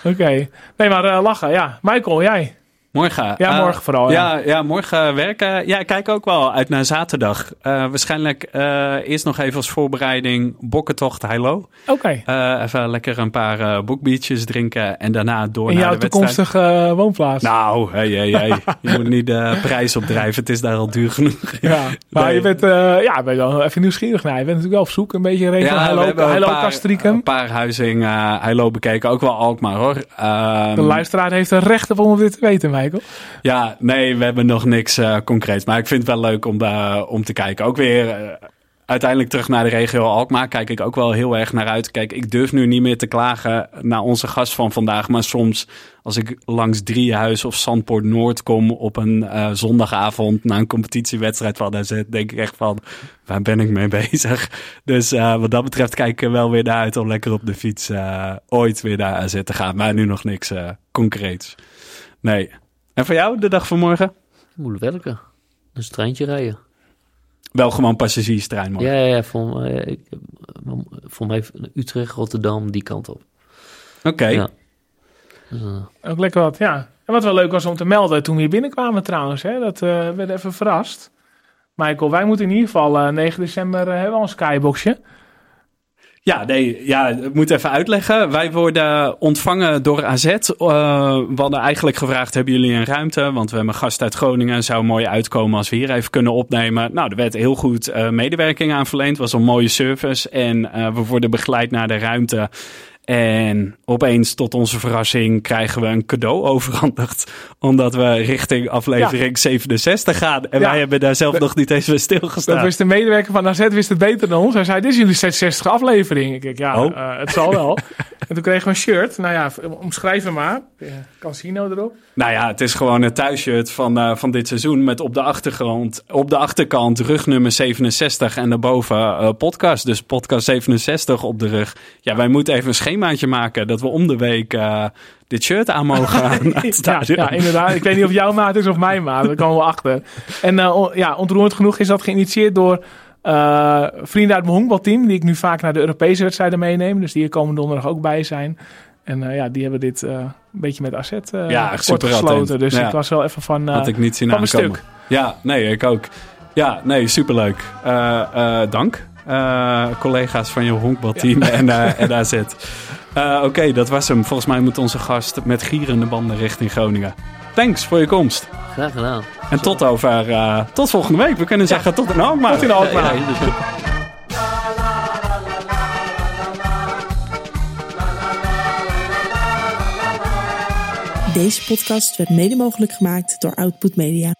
Oké, nee, maar eh, lachen, ja. Michael, jij? Morgen. Ja, eh, morgen vooral, ja. Ja, ja, morgen werken. Ja, ik kijk ook wel uit naar zaterdag. Eh, waarschijnlijk eh, eerst nog even als voorbereiding bokkentocht Heilo. Oké. Even lekker een paar boekbiertjes drinken en daarna door In naar jouw de wedstrijd. toekomstige eh, woonplaats? Nou, hey, hey, hey. je moet niet de prijs opdrijven. Het is daar al duur genoeg. Ja, maar Nee. je bent, ja, ben je wel even nieuwsgierig naar. Je bent natuurlijk wel op zoek, een beetje regio we Heilo, hebben een Heilo paar, Castricum. een paar huizing Heilo bekeken. Ook wel Alkmaar hoor. Ehm, De luisteraar heeft er recht op om dit te weten, Ja, nee, we hebben nog niks eh concreets. Maar ik vind het wel leuk om, daar om te kijken. Ook weer eh, uiteindelijk terug naar de regio Alkmaar. Kijk ik ook wel heel erg naar uit. Kijk, ik durf nu niet meer te klagen naar onze gast van vandaag. Maar soms als ik langs Driehuis of Zandpoort Noord kom op een eh, zondagavond na een competitiewedstrijd van AZ, denk ik echt van, waar ben ik mee bezig? Dus eh, wat dat betreft kijk ik wel weer naar uit om lekker op de fiets eh, ooit weer naar AZ te gaan. Maar nu nog niks eh, concreets. Nee. En voor jou, de dag van morgen? Moet werken. Dus een treintje rijden. Wel gewoon passagierstrein morgen. Ja, ja, ja. Voor, mij, ik, voor mij Utrecht, Rotterdam, die kant op. Oké. Ja. Dus, eh, Ook lekker wat, ja. En wat wel leuk was om te melden toen we hier binnenkwamen trouwens, hè, dat eh werd even verrast. Michael, wij moeten in ieder geval eh, 9 december eh, hebben we een skyboxje. Ja, nee, ja, ik moet even uitleggen. Wij worden ontvangen door AZ. Eh, we hadden eigenlijk gevraagd, hebben jullie een ruimte? Want we hebben een gast uit Groningen. Zou mooi uitkomen als we hier even kunnen opnemen. Nou, er werd heel goed eh, medewerking aan verleend. was een mooie service. En eh, we worden begeleid naar de ruimte. En opeens, tot onze verrassing, krijgen we een cadeau overhandigd. Omdat we richting aflevering 67 gaan. En Ja. wij hebben daar zelf nog niet eens bij stilgestaan. Dat wist de medewerker van AZ wist het beter dan ons. Hij zei, dit is jullie 66 aflevering. Ik denk, ja, Oh. eh, het zal wel. en toen kregen we een shirt. Nou ja, omschrijf hem maar. Casino erop. Nou ja, het is gewoon een thuisshirt van, eh, van dit seizoen. Met op de achtergrond, op de achterkant rugnummer 67 en daarboven eh, podcast. Dus podcast 67 op de rug. Ja, wij moeten even een schemaatje maken dat we om de week eh, dit shirt aan mogen. Ja, ja, inderdaad. Ik weet niet of jouw maat is of mijn maat. Daar komen we achter. En on- ja, ontroerend genoeg is dat geïnitieerd door eh, vrienden uit mijn honkbalteam. Die ik nu vaak naar de Europese wedstrijden meeneem. Dus die hier komende donderdag ook bij zijn. En ja, die hebben dit een beetje met eh Ja, kort super gesloten. attent. Dus Ja. ik was wel even van... Had ik niet zien van mijn stuk. Ja, nee, ik ook. Ja, nee, superleuk. Dank, eh, collega's van je honkbalteam en, eh en AZ. Eh, Oké, dat was hem. Volgens mij moet onze gast met gierende banden richting Groningen. Thanks voor je komst. graag gedaan. En tot over, eh, tot volgende week. We kunnen zeggen tot een Alkmaar. Tot in Alkmaar. Ja. Deze podcast werd mede mogelijk gemaakt door Output Media.